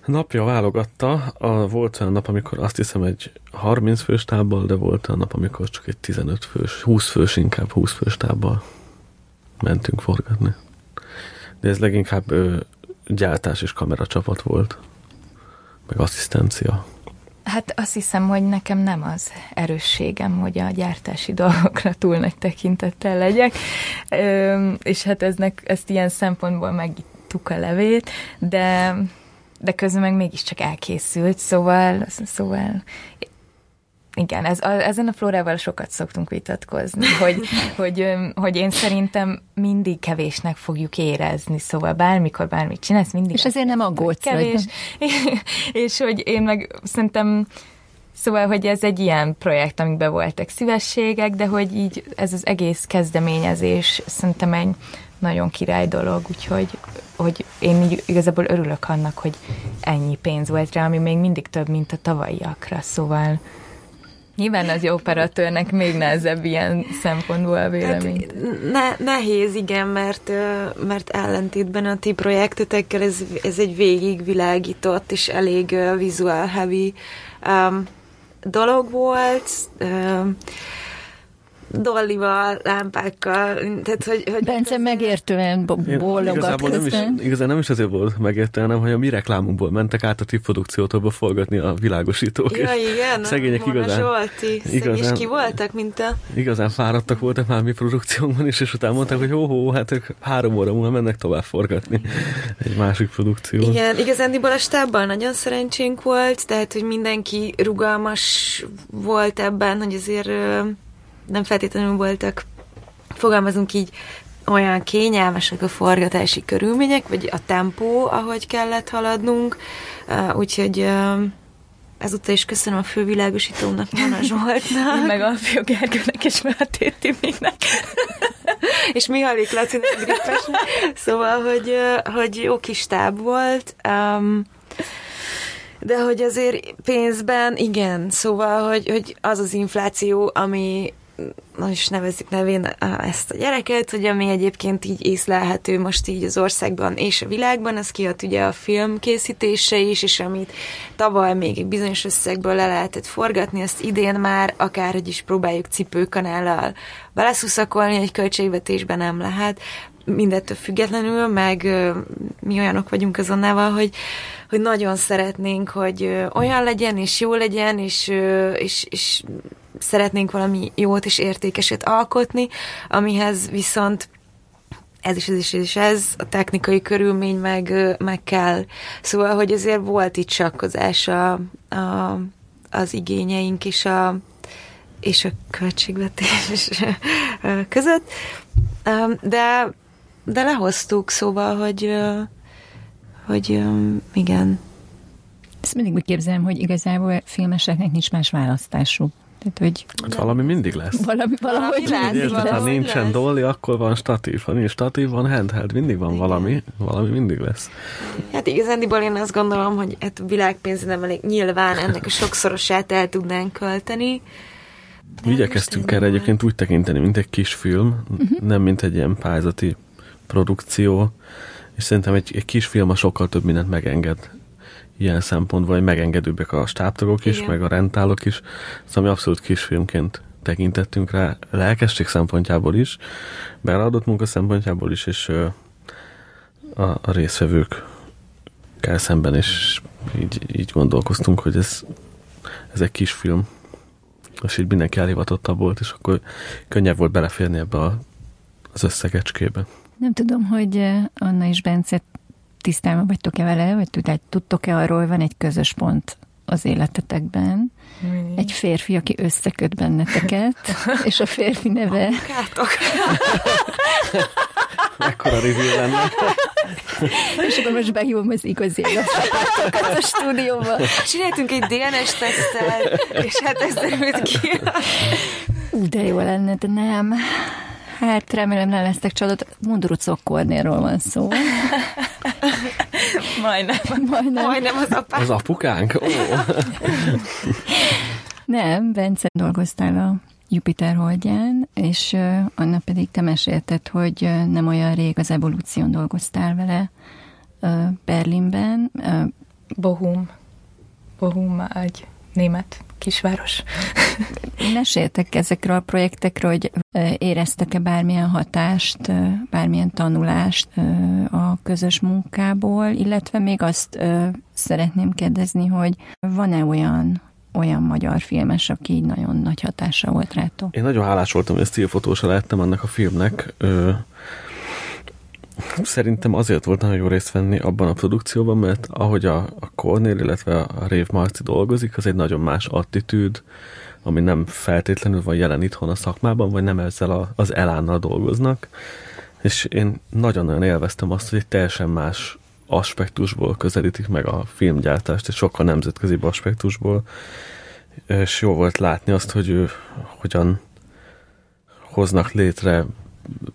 Napja válogatta, a, volt olyan nap, amikor azt hiszem egy 30 fős tábbal, de volt olyan nap, amikor csak egy 15 fős, 20 fős inkább, 20 fős tábbal mentünk forgatni. De ez leginkább ö, gyártás és kameracsapat volt, meg asszisztencia. Hát azt hiszem, hogy nekem nem az erősségem, hogy a gyártási dolgokra túl nagy tekintettel legyek, ö, és hát eznek, ezt ilyen szempontból megittuk a levét, de de közben meg mégiscsak elkészült, szóval, szóval igen, ez, a, ezen a flórával sokat szoktunk vitatkozni, hogy, hogy, hogy én szerintem mindig kevésnek fogjuk érezni, szóval bármikor bármit csinálsz, mindig... És ezért nem aggódsz. Kevés, és, és hogy én meg szerintem Szóval, hogy ez egy ilyen projekt, amikben voltak szívességek, de hogy így ez az egész kezdeményezés szerintem egy nagyon király dolog, úgyhogy hogy én igazából örülök annak, hogy ennyi pénz volt rá, ami még mindig több, mint a tavalyiakra, szóval Nyilván az operatőrnek még nehezebb ilyen szempontból a vélemény. Hát, ne, nehéz, igen, mert, mert ellentétben a ti projektetekkel ez, ez egy végigvilágított és elég uh, visual heavy um, dolog volt. Um, dollival, lámpákkal, tehát hogy... hogy Bence megértően bólogat nem is, igazán nem is azért volt megértő, hanem hogy a mi reklámunkból mentek át a ti produkciótól forgatni a világosítók. Ja, igen, szegények Mona igazán, Zsolti, igazán, ki voltak, mint a... Igazán fáradtak voltak már mi produkciónkban is, és utána mondták, hogy ó, hó, hát ők három óra múlva mennek tovább forgatni egy másik produkció. Igen, igazándiból a stábban nagyon szerencsénk volt, tehát, hogy mindenki rugalmas volt ebben, hogy azért nem feltétlenül voltak, fogalmazunk így, olyan kényelmesek a forgatási körülmények, vagy a tempó, ahogy kellett haladnunk, úgyhogy ezúttal is köszönöm a fővilágosítónak, Mona Zsoltnak. Meg a Gergőnek és Máté Timinek. és Mihalik Lacinak Grippesnek. Szóval, hogy, hogy jó kis táb volt. Um, de hogy azért pénzben, igen, szóval, hogy, hogy az az infláció, ami na is nevezik nevén ezt a gyereket, hogy ami egyébként így észlelhető most így az országban és a világban, az kihat ugye a film készítése is, és amit tavaly még egy bizonyos összegből le lehetett forgatni, azt idén már akárhogy is próbáljuk cipőkanállal beleszuszakolni, egy költségvetésben nem lehet, mindettől függetlenül, meg mi olyanok vagyunk azonnával, hogy, hogy nagyon szeretnénk, hogy olyan legyen, és jó legyen, és, és, és szeretnénk valami jót és értékeset alkotni, amihez viszont ez is, ez is, ez is, ez, a technikai körülmény meg, meg kell. Szóval, hogy azért volt itt sakkozás a, a, az igényeink és a, és a költségvetés között, de, de lehoztuk, szóval, hogy, hogy igen. Ezt mindig úgy képzelem, hogy igazából filmeseknek nincs más választásuk. Tehát, hogy hát valami mindig lesz. Valami, valahogy valami lesz, Érted, ha nincsen lesz. dolly, akkor van statív. Ha nincs statív, van handheld. Mindig van valami. Valami mindig lesz. Hát igazándiból én azt gondolom, hogy hát világpénz nem elég nyilván ennek a sokszorosát el tudnánk költeni. Mi igyekeztünk erre egyébként úgy tekinteni, mint egy kis film, uh-huh. nem mint egy ilyen pályázati produkció, és szerintem egy, egy kis film a sokkal több mindent megenged ilyen szempontból, hogy megengedőbbek a stábtagok is, Igen. meg a rentálok is, szóval mi abszolút kisfilmként tekintettünk rá, lelkesség szempontjából is, beadott munka szempontjából is, és a, a részvevők kell szemben, és így, így gondolkoztunk, hogy ez, ez egy kis film, és így mindenki elhivatottabb volt, és akkor könnyebb volt beleférni ebbe a, az összegecskébe. Nem tudom, hogy Anna és Bence tisztában vagytok-e vele, vagy tudtok-e arról, van egy közös pont az életetekben, Mi? egy férfi, aki összeköt benneteket, és a férfi neve... Kátok. Mekkora review lenne. és akkor most behívom az igazi a stúdióba. Csináltunk egy DNS tesztet, és hát ez derült ki. Ú, de jó lenne, de nem. Hát remélem nem lesztek csalódott. Mundurucok Kornélról van szó. Majdnem. Majdnem. Majdnem az apám. Az apukánk? Ó. nem, Bence dolgoztál a Jupiter holdján, és uh, annak pedig te mesélted, hogy uh, nem olyan rég az evolúción dolgoztál vele uh, Berlinben. Uh, Bohum. Bohum egy német kisváros. Meséltek ezekről a projektekről, hogy éreztek-e bármilyen hatást, bármilyen tanulást a közös munkából, illetve még azt szeretném kérdezni, hogy van-e olyan olyan magyar filmes, aki így nagyon nagy hatása volt rátok? Én nagyon hálás voltam, hogy stílfotósa lehettem annak a filmnek. Szerintem azért volt nagyon jó részt venni abban a produkcióban, mert ahogy a, a Cornél, illetve a Rév Marci dolgozik, az egy nagyon más attitűd, ami nem feltétlenül van jelen itthon a szakmában, vagy nem ezzel a, az elánnal dolgoznak. És én nagyon-nagyon élveztem azt, hogy egy teljesen más aspektusból közelítik meg a filmgyártást, és sokkal nemzetközi aspektusból. És jó volt látni azt, hogy ő hogyan hoznak létre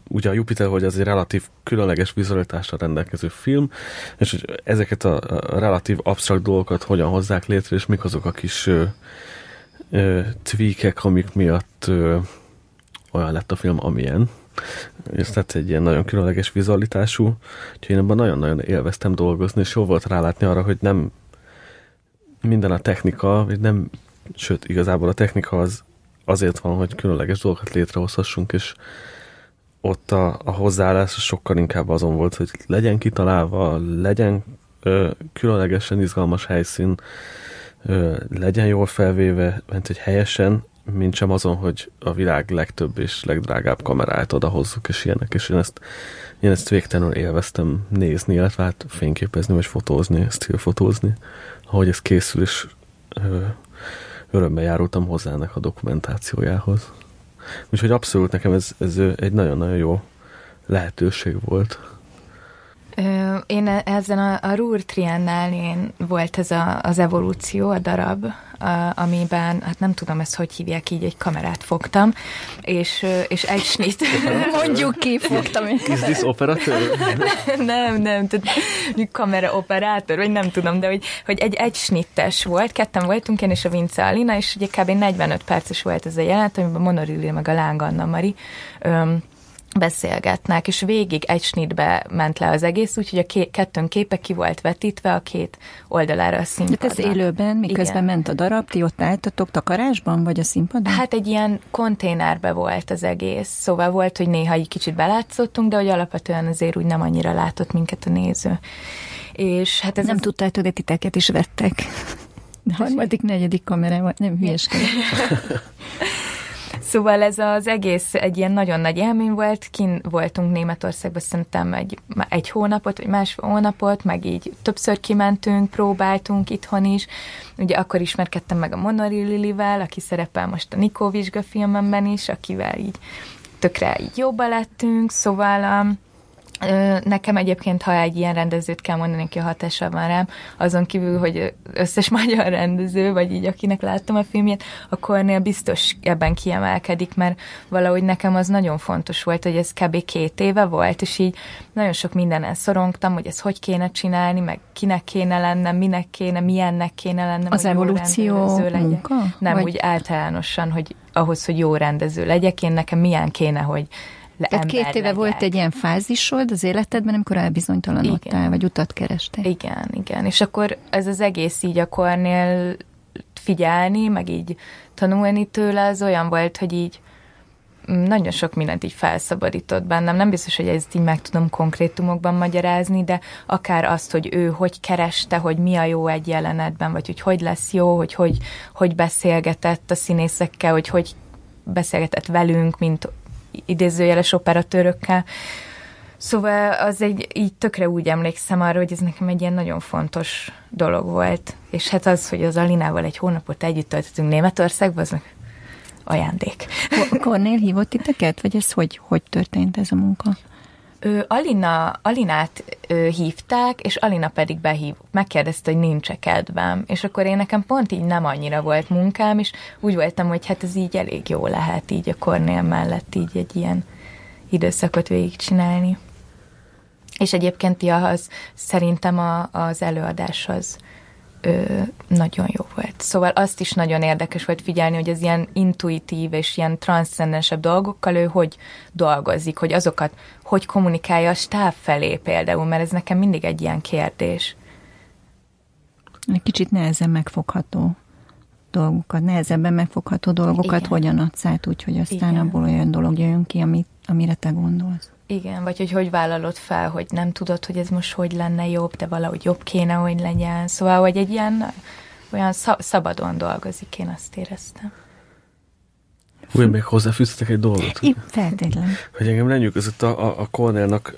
ugye a Jupiter, hogy az egy relatív különleges vizualitással rendelkező film, és hogy ezeket a, a relatív absztrakt dolgokat hogyan hozzák létre, és mik azok a kis ö, ö, tweakek, amik miatt ö, olyan lett a film, amilyen. És tehát egy ilyen nagyon különleges vizualitású, úgyhogy én ebben nagyon-nagyon élveztem dolgozni, és jó volt rálátni arra, hogy nem minden a technika, vagy nem, sőt, igazából a technika az azért van, hogy különleges dolgokat létrehozhassunk, és ott a, a hozzáállás sokkal inkább azon volt, hogy legyen kitalálva, legyen ö, különlegesen izgalmas helyszín, ö, legyen jól felvéve, mert hogy helyesen, mint sem azon, hogy a világ legtöbb és legdrágább kameráját odahozzuk, és ilyenek, és én ezt, én ezt végtelenül élveztem nézni, illetve hát fényképezni, vagy fotózni, fotózni, ahogy ez készül, és ö, örömmel járultam hozzá ennek a dokumentációjához. Úgyhogy abszolút nekem ez, ez egy nagyon-nagyon jó lehetőség volt. Én e- ezen a, a Rúr Triennálén volt ez a, az evolúció, a darab, a, amiben, hát nem tudom ezt, hogy hívják így, egy kamerát fogtam, és, és egy snit. Mondjuk ki, fogtam. Is this operator? nem, nem, tehát kamera operátor, vagy nem tudom, de hogy, hogy egy egy snittes volt, ketten voltunk, én és a Vince Alina, és ugye kb. 45 perces volt ez a jelenet, amiben Monorilli meg a Láng Anna Mari öm, beszélgetnek, és végig egy snitbe ment le az egész, úgyhogy a ké- kettőn képe ki volt vetítve a két oldalára a színpadnak. De ez élőben, miközben Igen. ment a darab, ti ott álltatok takarásban, vagy a színpadon? Hát egy ilyen konténerbe volt az egész, szóval volt, hogy néha egy kicsit belátszottunk, de hogy alapvetően azért úgy nem annyira látott minket a néző. És hát ez nem az... tudtátok, hogy titeket is vettek. A harmadik, negyedik kamerával, nem hülyeskedek. Szóval ez az egész egy ilyen nagyon nagy élmény volt, kin voltunk Németországban szerintem egy, egy hónapot, vagy más hónapot, meg így többször kimentünk, próbáltunk itthon is. Ugye akkor ismerkedtem meg a Monori Lilivel, aki szerepel most a Nikó Vizsga filmemben is, akivel így tökre így jobba lettünk, szóval um, Nekem egyébként, ha egy ilyen rendezőt kell mondani, aki a hatással van rám, azon kívül, hogy összes magyar rendező, vagy így akinek láttam a filmjét, a Kornél biztos ebben kiemelkedik, mert valahogy nekem az nagyon fontos volt, hogy ez kb. két éve volt, és így nagyon sok mindenen szorongtam, hogy ez hogy kéne csinálni, meg kinek kéne lennem, minek kéne, milyennek kéne lennem. Az evolúció munka? Nem, vagy? úgy általánosan, hogy ahhoz, hogy jó rendező legyek, én nekem milyen kéne, hogy tehát két éve legyek. volt egy ilyen fázisod az életedben, amikor elbizonytalanodtál, igen. vagy utat kerestél. Igen, igen. És akkor ez az egész így a kornél figyelni, meg így tanulni tőle, az olyan volt, hogy így nagyon sok mindent így felszabadított bennem. Nem biztos, hogy ezt így meg tudom konkrétumokban magyarázni, de akár azt, hogy ő hogy kereste, hogy mi a jó egy jelenetben, vagy hogy hogy lesz jó, hogy hogy, hogy beszélgetett a színészekkel, hogy hogy beszélgetett velünk, mint idézőjeles operatőrökkel. Szóval az egy, így tökre úgy emlékszem arra, hogy ez nekem egy ilyen nagyon fontos dolog volt. És hát az, hogy az Alinával egy hónapot együtt töltöttünk Németországban, az meg ajándék. Kornél hívott titeket, vagy ez hogy, hogy történt ez a munka? Ő, Alina, Alinát ő, hívták, és Alina pedig behív, megkérdezte, hogy nincs-e kedvem. És akkor én nekem pont így nem annyira volt munkám, és úgy voltam, hogy hát ez így elég jó lehet így a Kornél mellett így egy ilyen időszakot végigcsinálni. És egyébként ja, az, szerintem a, az előadás az ö, nagyon jó volt. Szóval azt is nagyon érdekes volt figyelni, hogy az ilyen intuitív és ilyen transzcendensebb dolgokkal ő hogy dolgozik, hogy azokat hogy kommunikálja a stáb felé például, mert ez nekem mindig egy ilyen kérdés. Egy kicsit nehezen megfogható dolgokat, nehezebben megfogható dolgokat Igen. hogyan adsz át, úgyhogy aztán Igen. abból olyan dolog jön ki, amit, amire te gondolsz. Igen, vagy hogy hogy vállalod fel, hogy nem tudod, hogy ez most hogy lenne jobb, de valahogy jobb kéne, hogy legyen. Szóval, hogy egy ilyen olyan szabadon dolgozik, én azt éreztem. Úgy még hozzáfűztetek egy dolgot? Én feltétlenül. Hogy engem lenyűgözött a, a, a Cornellnak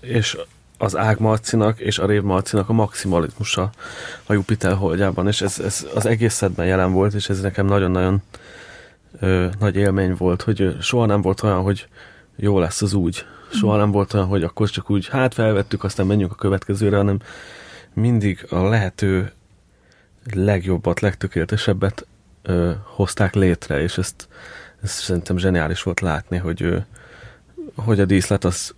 és az Ág Marcinak és a Rév Marcinak a maximalizmusa a Jupiter holdjában, és ez, ez az egész szedben jelen volt, és ez nekem nagyon-nagyon nagy élmény volt, hogy soha nem volt olyan, hogy jó lesz az úgy, Soha nem volt olyan, hogy akkor csak úgy, hát felvettük, aztán menjünk a következőre, hanem mindig a lehető legjobbat, legtökéletesebbet ö, hozták létre, és ezt, ezt szerintem zseniális volt látni, hogy, ö, hogy a díszlet az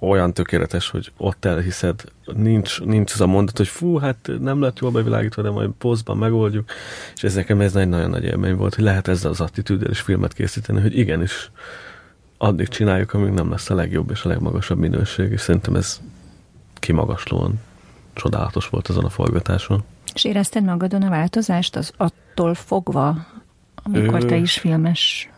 olyan tökéletes, hogy ott elhiszed, nincs, nincs az a mondat, hogy fú, hát nem lett jól bevilágítva, de majd posztban megoldjuk, és ez nekem ez egy nagyon nagy élmény volt, hogy lehet ezzel az attitűddel is filmet készíteni, hogy igenis addig csináljuk, amíg nem lesz a legjobb és a legmagasabb minőség, és szerintem ez kimagaslóan csodálatos volt azon a forgatáson. És érezted magadon a változást az attól fogva, amikor Ő... te is filmes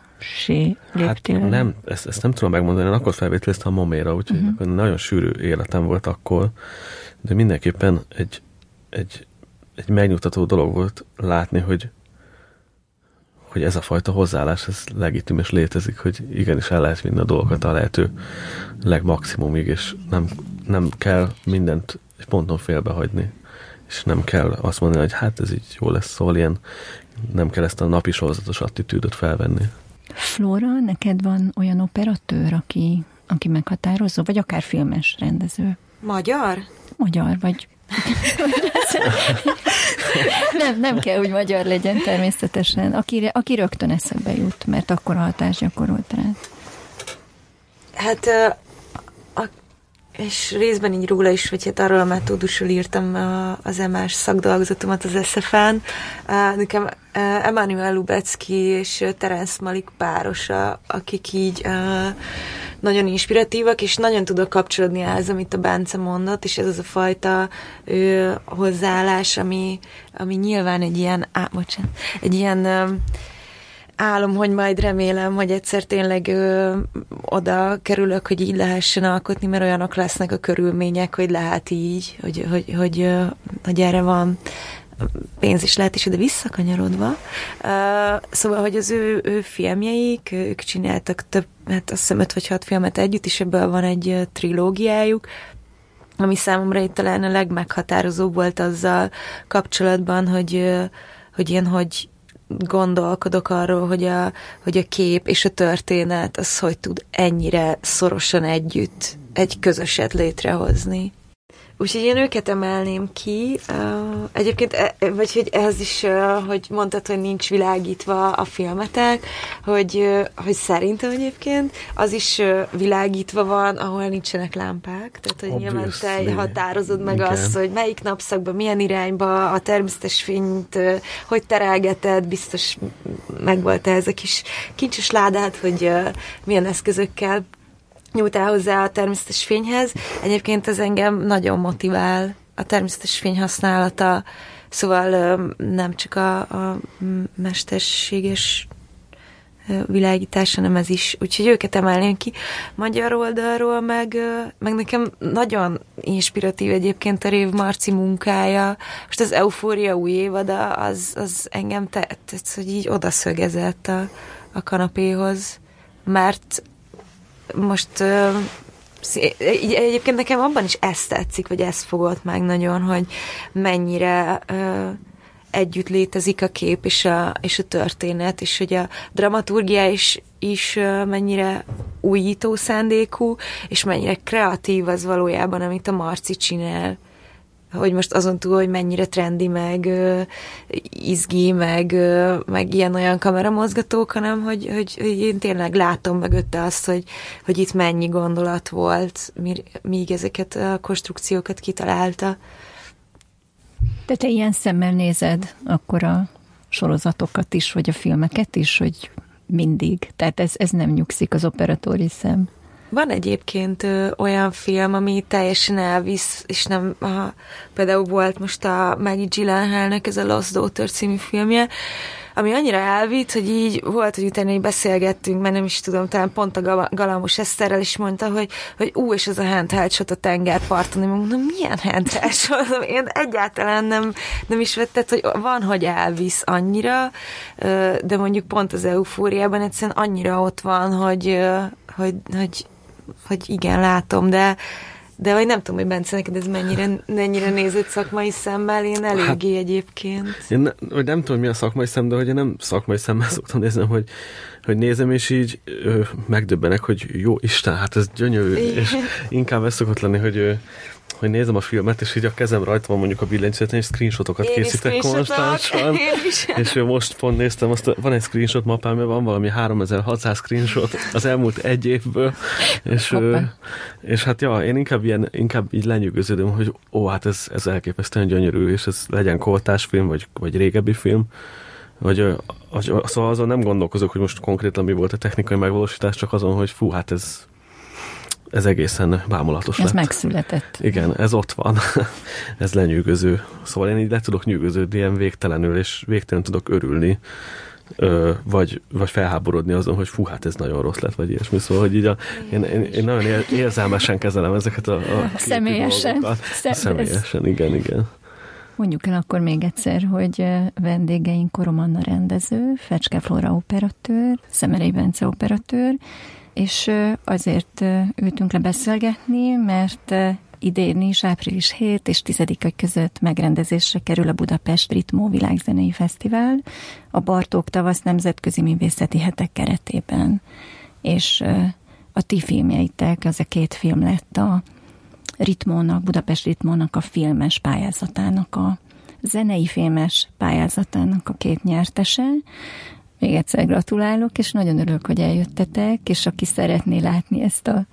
léptél? Hát nem, ezt, ezt nem tudom megmondani, én akkor felvételeztem a Moméra, úgyhogy uh-huh. nagyon sűrű életem volt akkor, de mindenképpen egy, egy, egy megnyugtató dolog volt látni, hogy hogy ez a fajta hozzáállás, ez legitim és létezik, hogy igenis el lehet vinni a dolgokat a lehető legmaximumig, és nem, nem kell mindent egy ponton félbehagyni, és nem kell azt mondani, hogy hát ez így jó lesz, szóval ilyen nem kell ezt a napi sorozatos attitűdöt felvenni. Flora, neked van olyan operatőr, aki, aki meghatározó, vagy akár filmes rendező? Magyar? Magyar, vagy nem, nem kell, hogy magyar legyen természetesen. Aki, aki rögtön eszembe jut, mert akkor a hatás gyakorolt rá. Hát a, és részben így róla is, vagy hát arról a metódusról írtam az emás szakdolgozatomat az SZF-en. Nekem Emanuel Lubecki és Terence Malik párosa, akik így nagyon inspiratívak, és nagyon tudok kapcsolódni ehhez, amit a Bence mondott, és ez az a fajta ő, hozzáállás, ami, ami nyilván egy ilyen, á, bocsánat, egy ilyen ö, álom, hogy majd remélem, hogy egyszer tényleg ö, oda kerülök, hogy így lehessen alkotni, mert olyanok lesznek a körülmények, hogy lehet így, hogy, hogy, hogy, hogy, hogy erre van pénz is lehet is ide visszakanyarodva. Uh, szóval, hogy az ő, ő filmjeik, ők csináltak több, hát azt hiszem öt vagy hat filmet együtt, és ebből van egy trilógiájuk, ami számomra itt talán a legmeghatározóbb volt azzal kapcsolatban, hogy, hogy ilyen, hogy gondolkodok arról, hogy a, hogy a kép és a történet az hogy tud ennyire szorosan együtt egy közöset létrehozni. Úgyhogy én őket emelném ki. Egyébként, e, vagy hogy ehhez is, hogy mondtad, hogy nincs világítva a filmetek, hogy, hogy szerintem egyébként az is világítva van, ahol nincsenek lámpák. Tehát, hogy nyilván te határozod meg Igen. azt, hogy melyik napszakban, milyen irányba a természetes fényt, hogy terelgeted, biztos megvolt ez a kis kincses ládát, hogy milyen eszközökkel nyújtál hozzá a természetes fényhez. Egyébként ez engem nagyon motivál a természetes fény használata, szóval nem csak a, a mesterséges világítás, hanem ez is. Úgyhogy őket emelném ki. Magyar oldalról meg, meg nekem nagyon inspiratív egyébként a Rév Marci munkája. Most az Eufória új évada, az, az engem tett, hogy így odaszögezett a, a kanapéhoz, mert most Egyébként nekem abban is ezt tetszik, vagy ezt fogott meg nagyon, hogy mennyire együtt létezik a kép és a, és a történet, és hogy a dramaturgia is, is mennyire újító szándékú, és mennyire kreatív az valójában, amit a Marci csinál hogy most azon túl, hogy mennyire trendi, meg izgi, meg, meg ilyen-olyan kameramozgatók, hanem hogy, hogy, hogy én tényleg látom mögötte azt, hogy, hogy itt mennyi gondolat volt, míg ezeket a konstrukciókat kitalálta. De te ilyen szemmel nézed akkor a sorozatokat is, vagy a filmeket is, hogy mindig. Tehát ez, ez nem nyugszik az operatóri szem. Van egyébként ö, olyan film, ami teljesen elvisz, és nem, a, például volt most a Maggie Gyllenhaalnek ez a Lost Daughter című filmje, ami annyira elvitt, hogy így volt, hogy utána így beszélgettünk, mert nem is tudom, talán pont a Galamos Eszterrel is mondta, hogy, hogy ú, és ez a handheld shot a tengerparton, én mondom, milyen handheld shot? Én egyáltalán nem, nem is vettem, hogy van, hogy elvisz annyira, de mondjuk pont az eufóriában egyszerűen annyira ott van, hogy, hogy, hogy hogy igen, látom, de de vagy nem tudom, hogy Bence, neked ez mennyire, mennyire nézett szakmai szemmel, én eléggé hát, egyébként. Én ne, vagy nem tudom, mi a szakmai szem, de hogy én nem szakmai szemmel szoktam nézni, hogy, hogy nézem, és így ö, megdöbbenek, hogy jó Isten, hát ez gyönyörű, és inkább ez szokott lenni, hogy hogy nézem a filmet, és így a kezem rajta van mondjuk a billentyűzeten, és screenshotokat Én készítek konstánsan. És most pont néztem, azt, van egy screenshot mapám, van valami 3600 screenshot az elmúlt egy évből, és, és hát ja, én inkább, ilyen, inkább így lenyűgöződöm, hogy ó, hát ez, ez elképesztően gyönyörű, és ez legyen koltás film, vagy, vagy régebbi film, vagy, vagy szóval azon nem gondolkozok, hogy most konkrétan mi volt a technikai megvalósítás, csak azon, hogy fú, hát ez, ez egészen bámulatos Ez lett. megszületett. Igen, ez ott van. ez lenyűgöző. Szóval én így le tudok nyűgöződni ilyen végtelenül, és végtelen tudok örülni, ö, vagy, vagy felháborodni azon, hogy fú, hát ez nagyon rossz lett, vagy ilyesmi. Szóval, hogy így a, én, én, én nagyon érzelmesen kezelem ezeket a, a Személyesen. Szem, Személyesen, igen, igen. Mondjuk el akkor még egyszer, hogy vendégeink Koromanna rendező, Fecske Flora operatőr, Szemerei Bence operatőr, és azért ültünk le beszélgetni, mert idén is április 7 és 10 között megrendezésre kerül a Budapest Ritmó Világzenei Fesztivál a Bartók Tavasz Nemzetközi Művészeti Hetek keretében. És a ti filmjeitek, az a két film lett a Ritmónak, Budapest Ritmónak a filmes pályázatának a zenei filmes pályázatának a két nyertese, még egyszer gratulálok, és nagyon örülök, hogy eljöttetek, és aki szeretné látni ezt a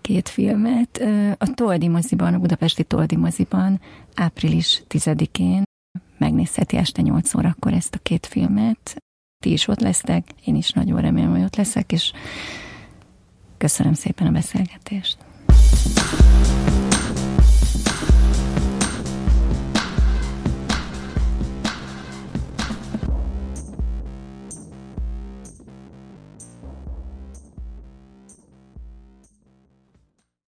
két filmet, a Toldi moziban, a budapesti Toldi moziban április 10-én megnézheti este 8 órakor ezt a két filmet. Ti is ott lesztek, én is nagyon remélem, hogy ott leszek, és köszönöm szépen a beszélgetést.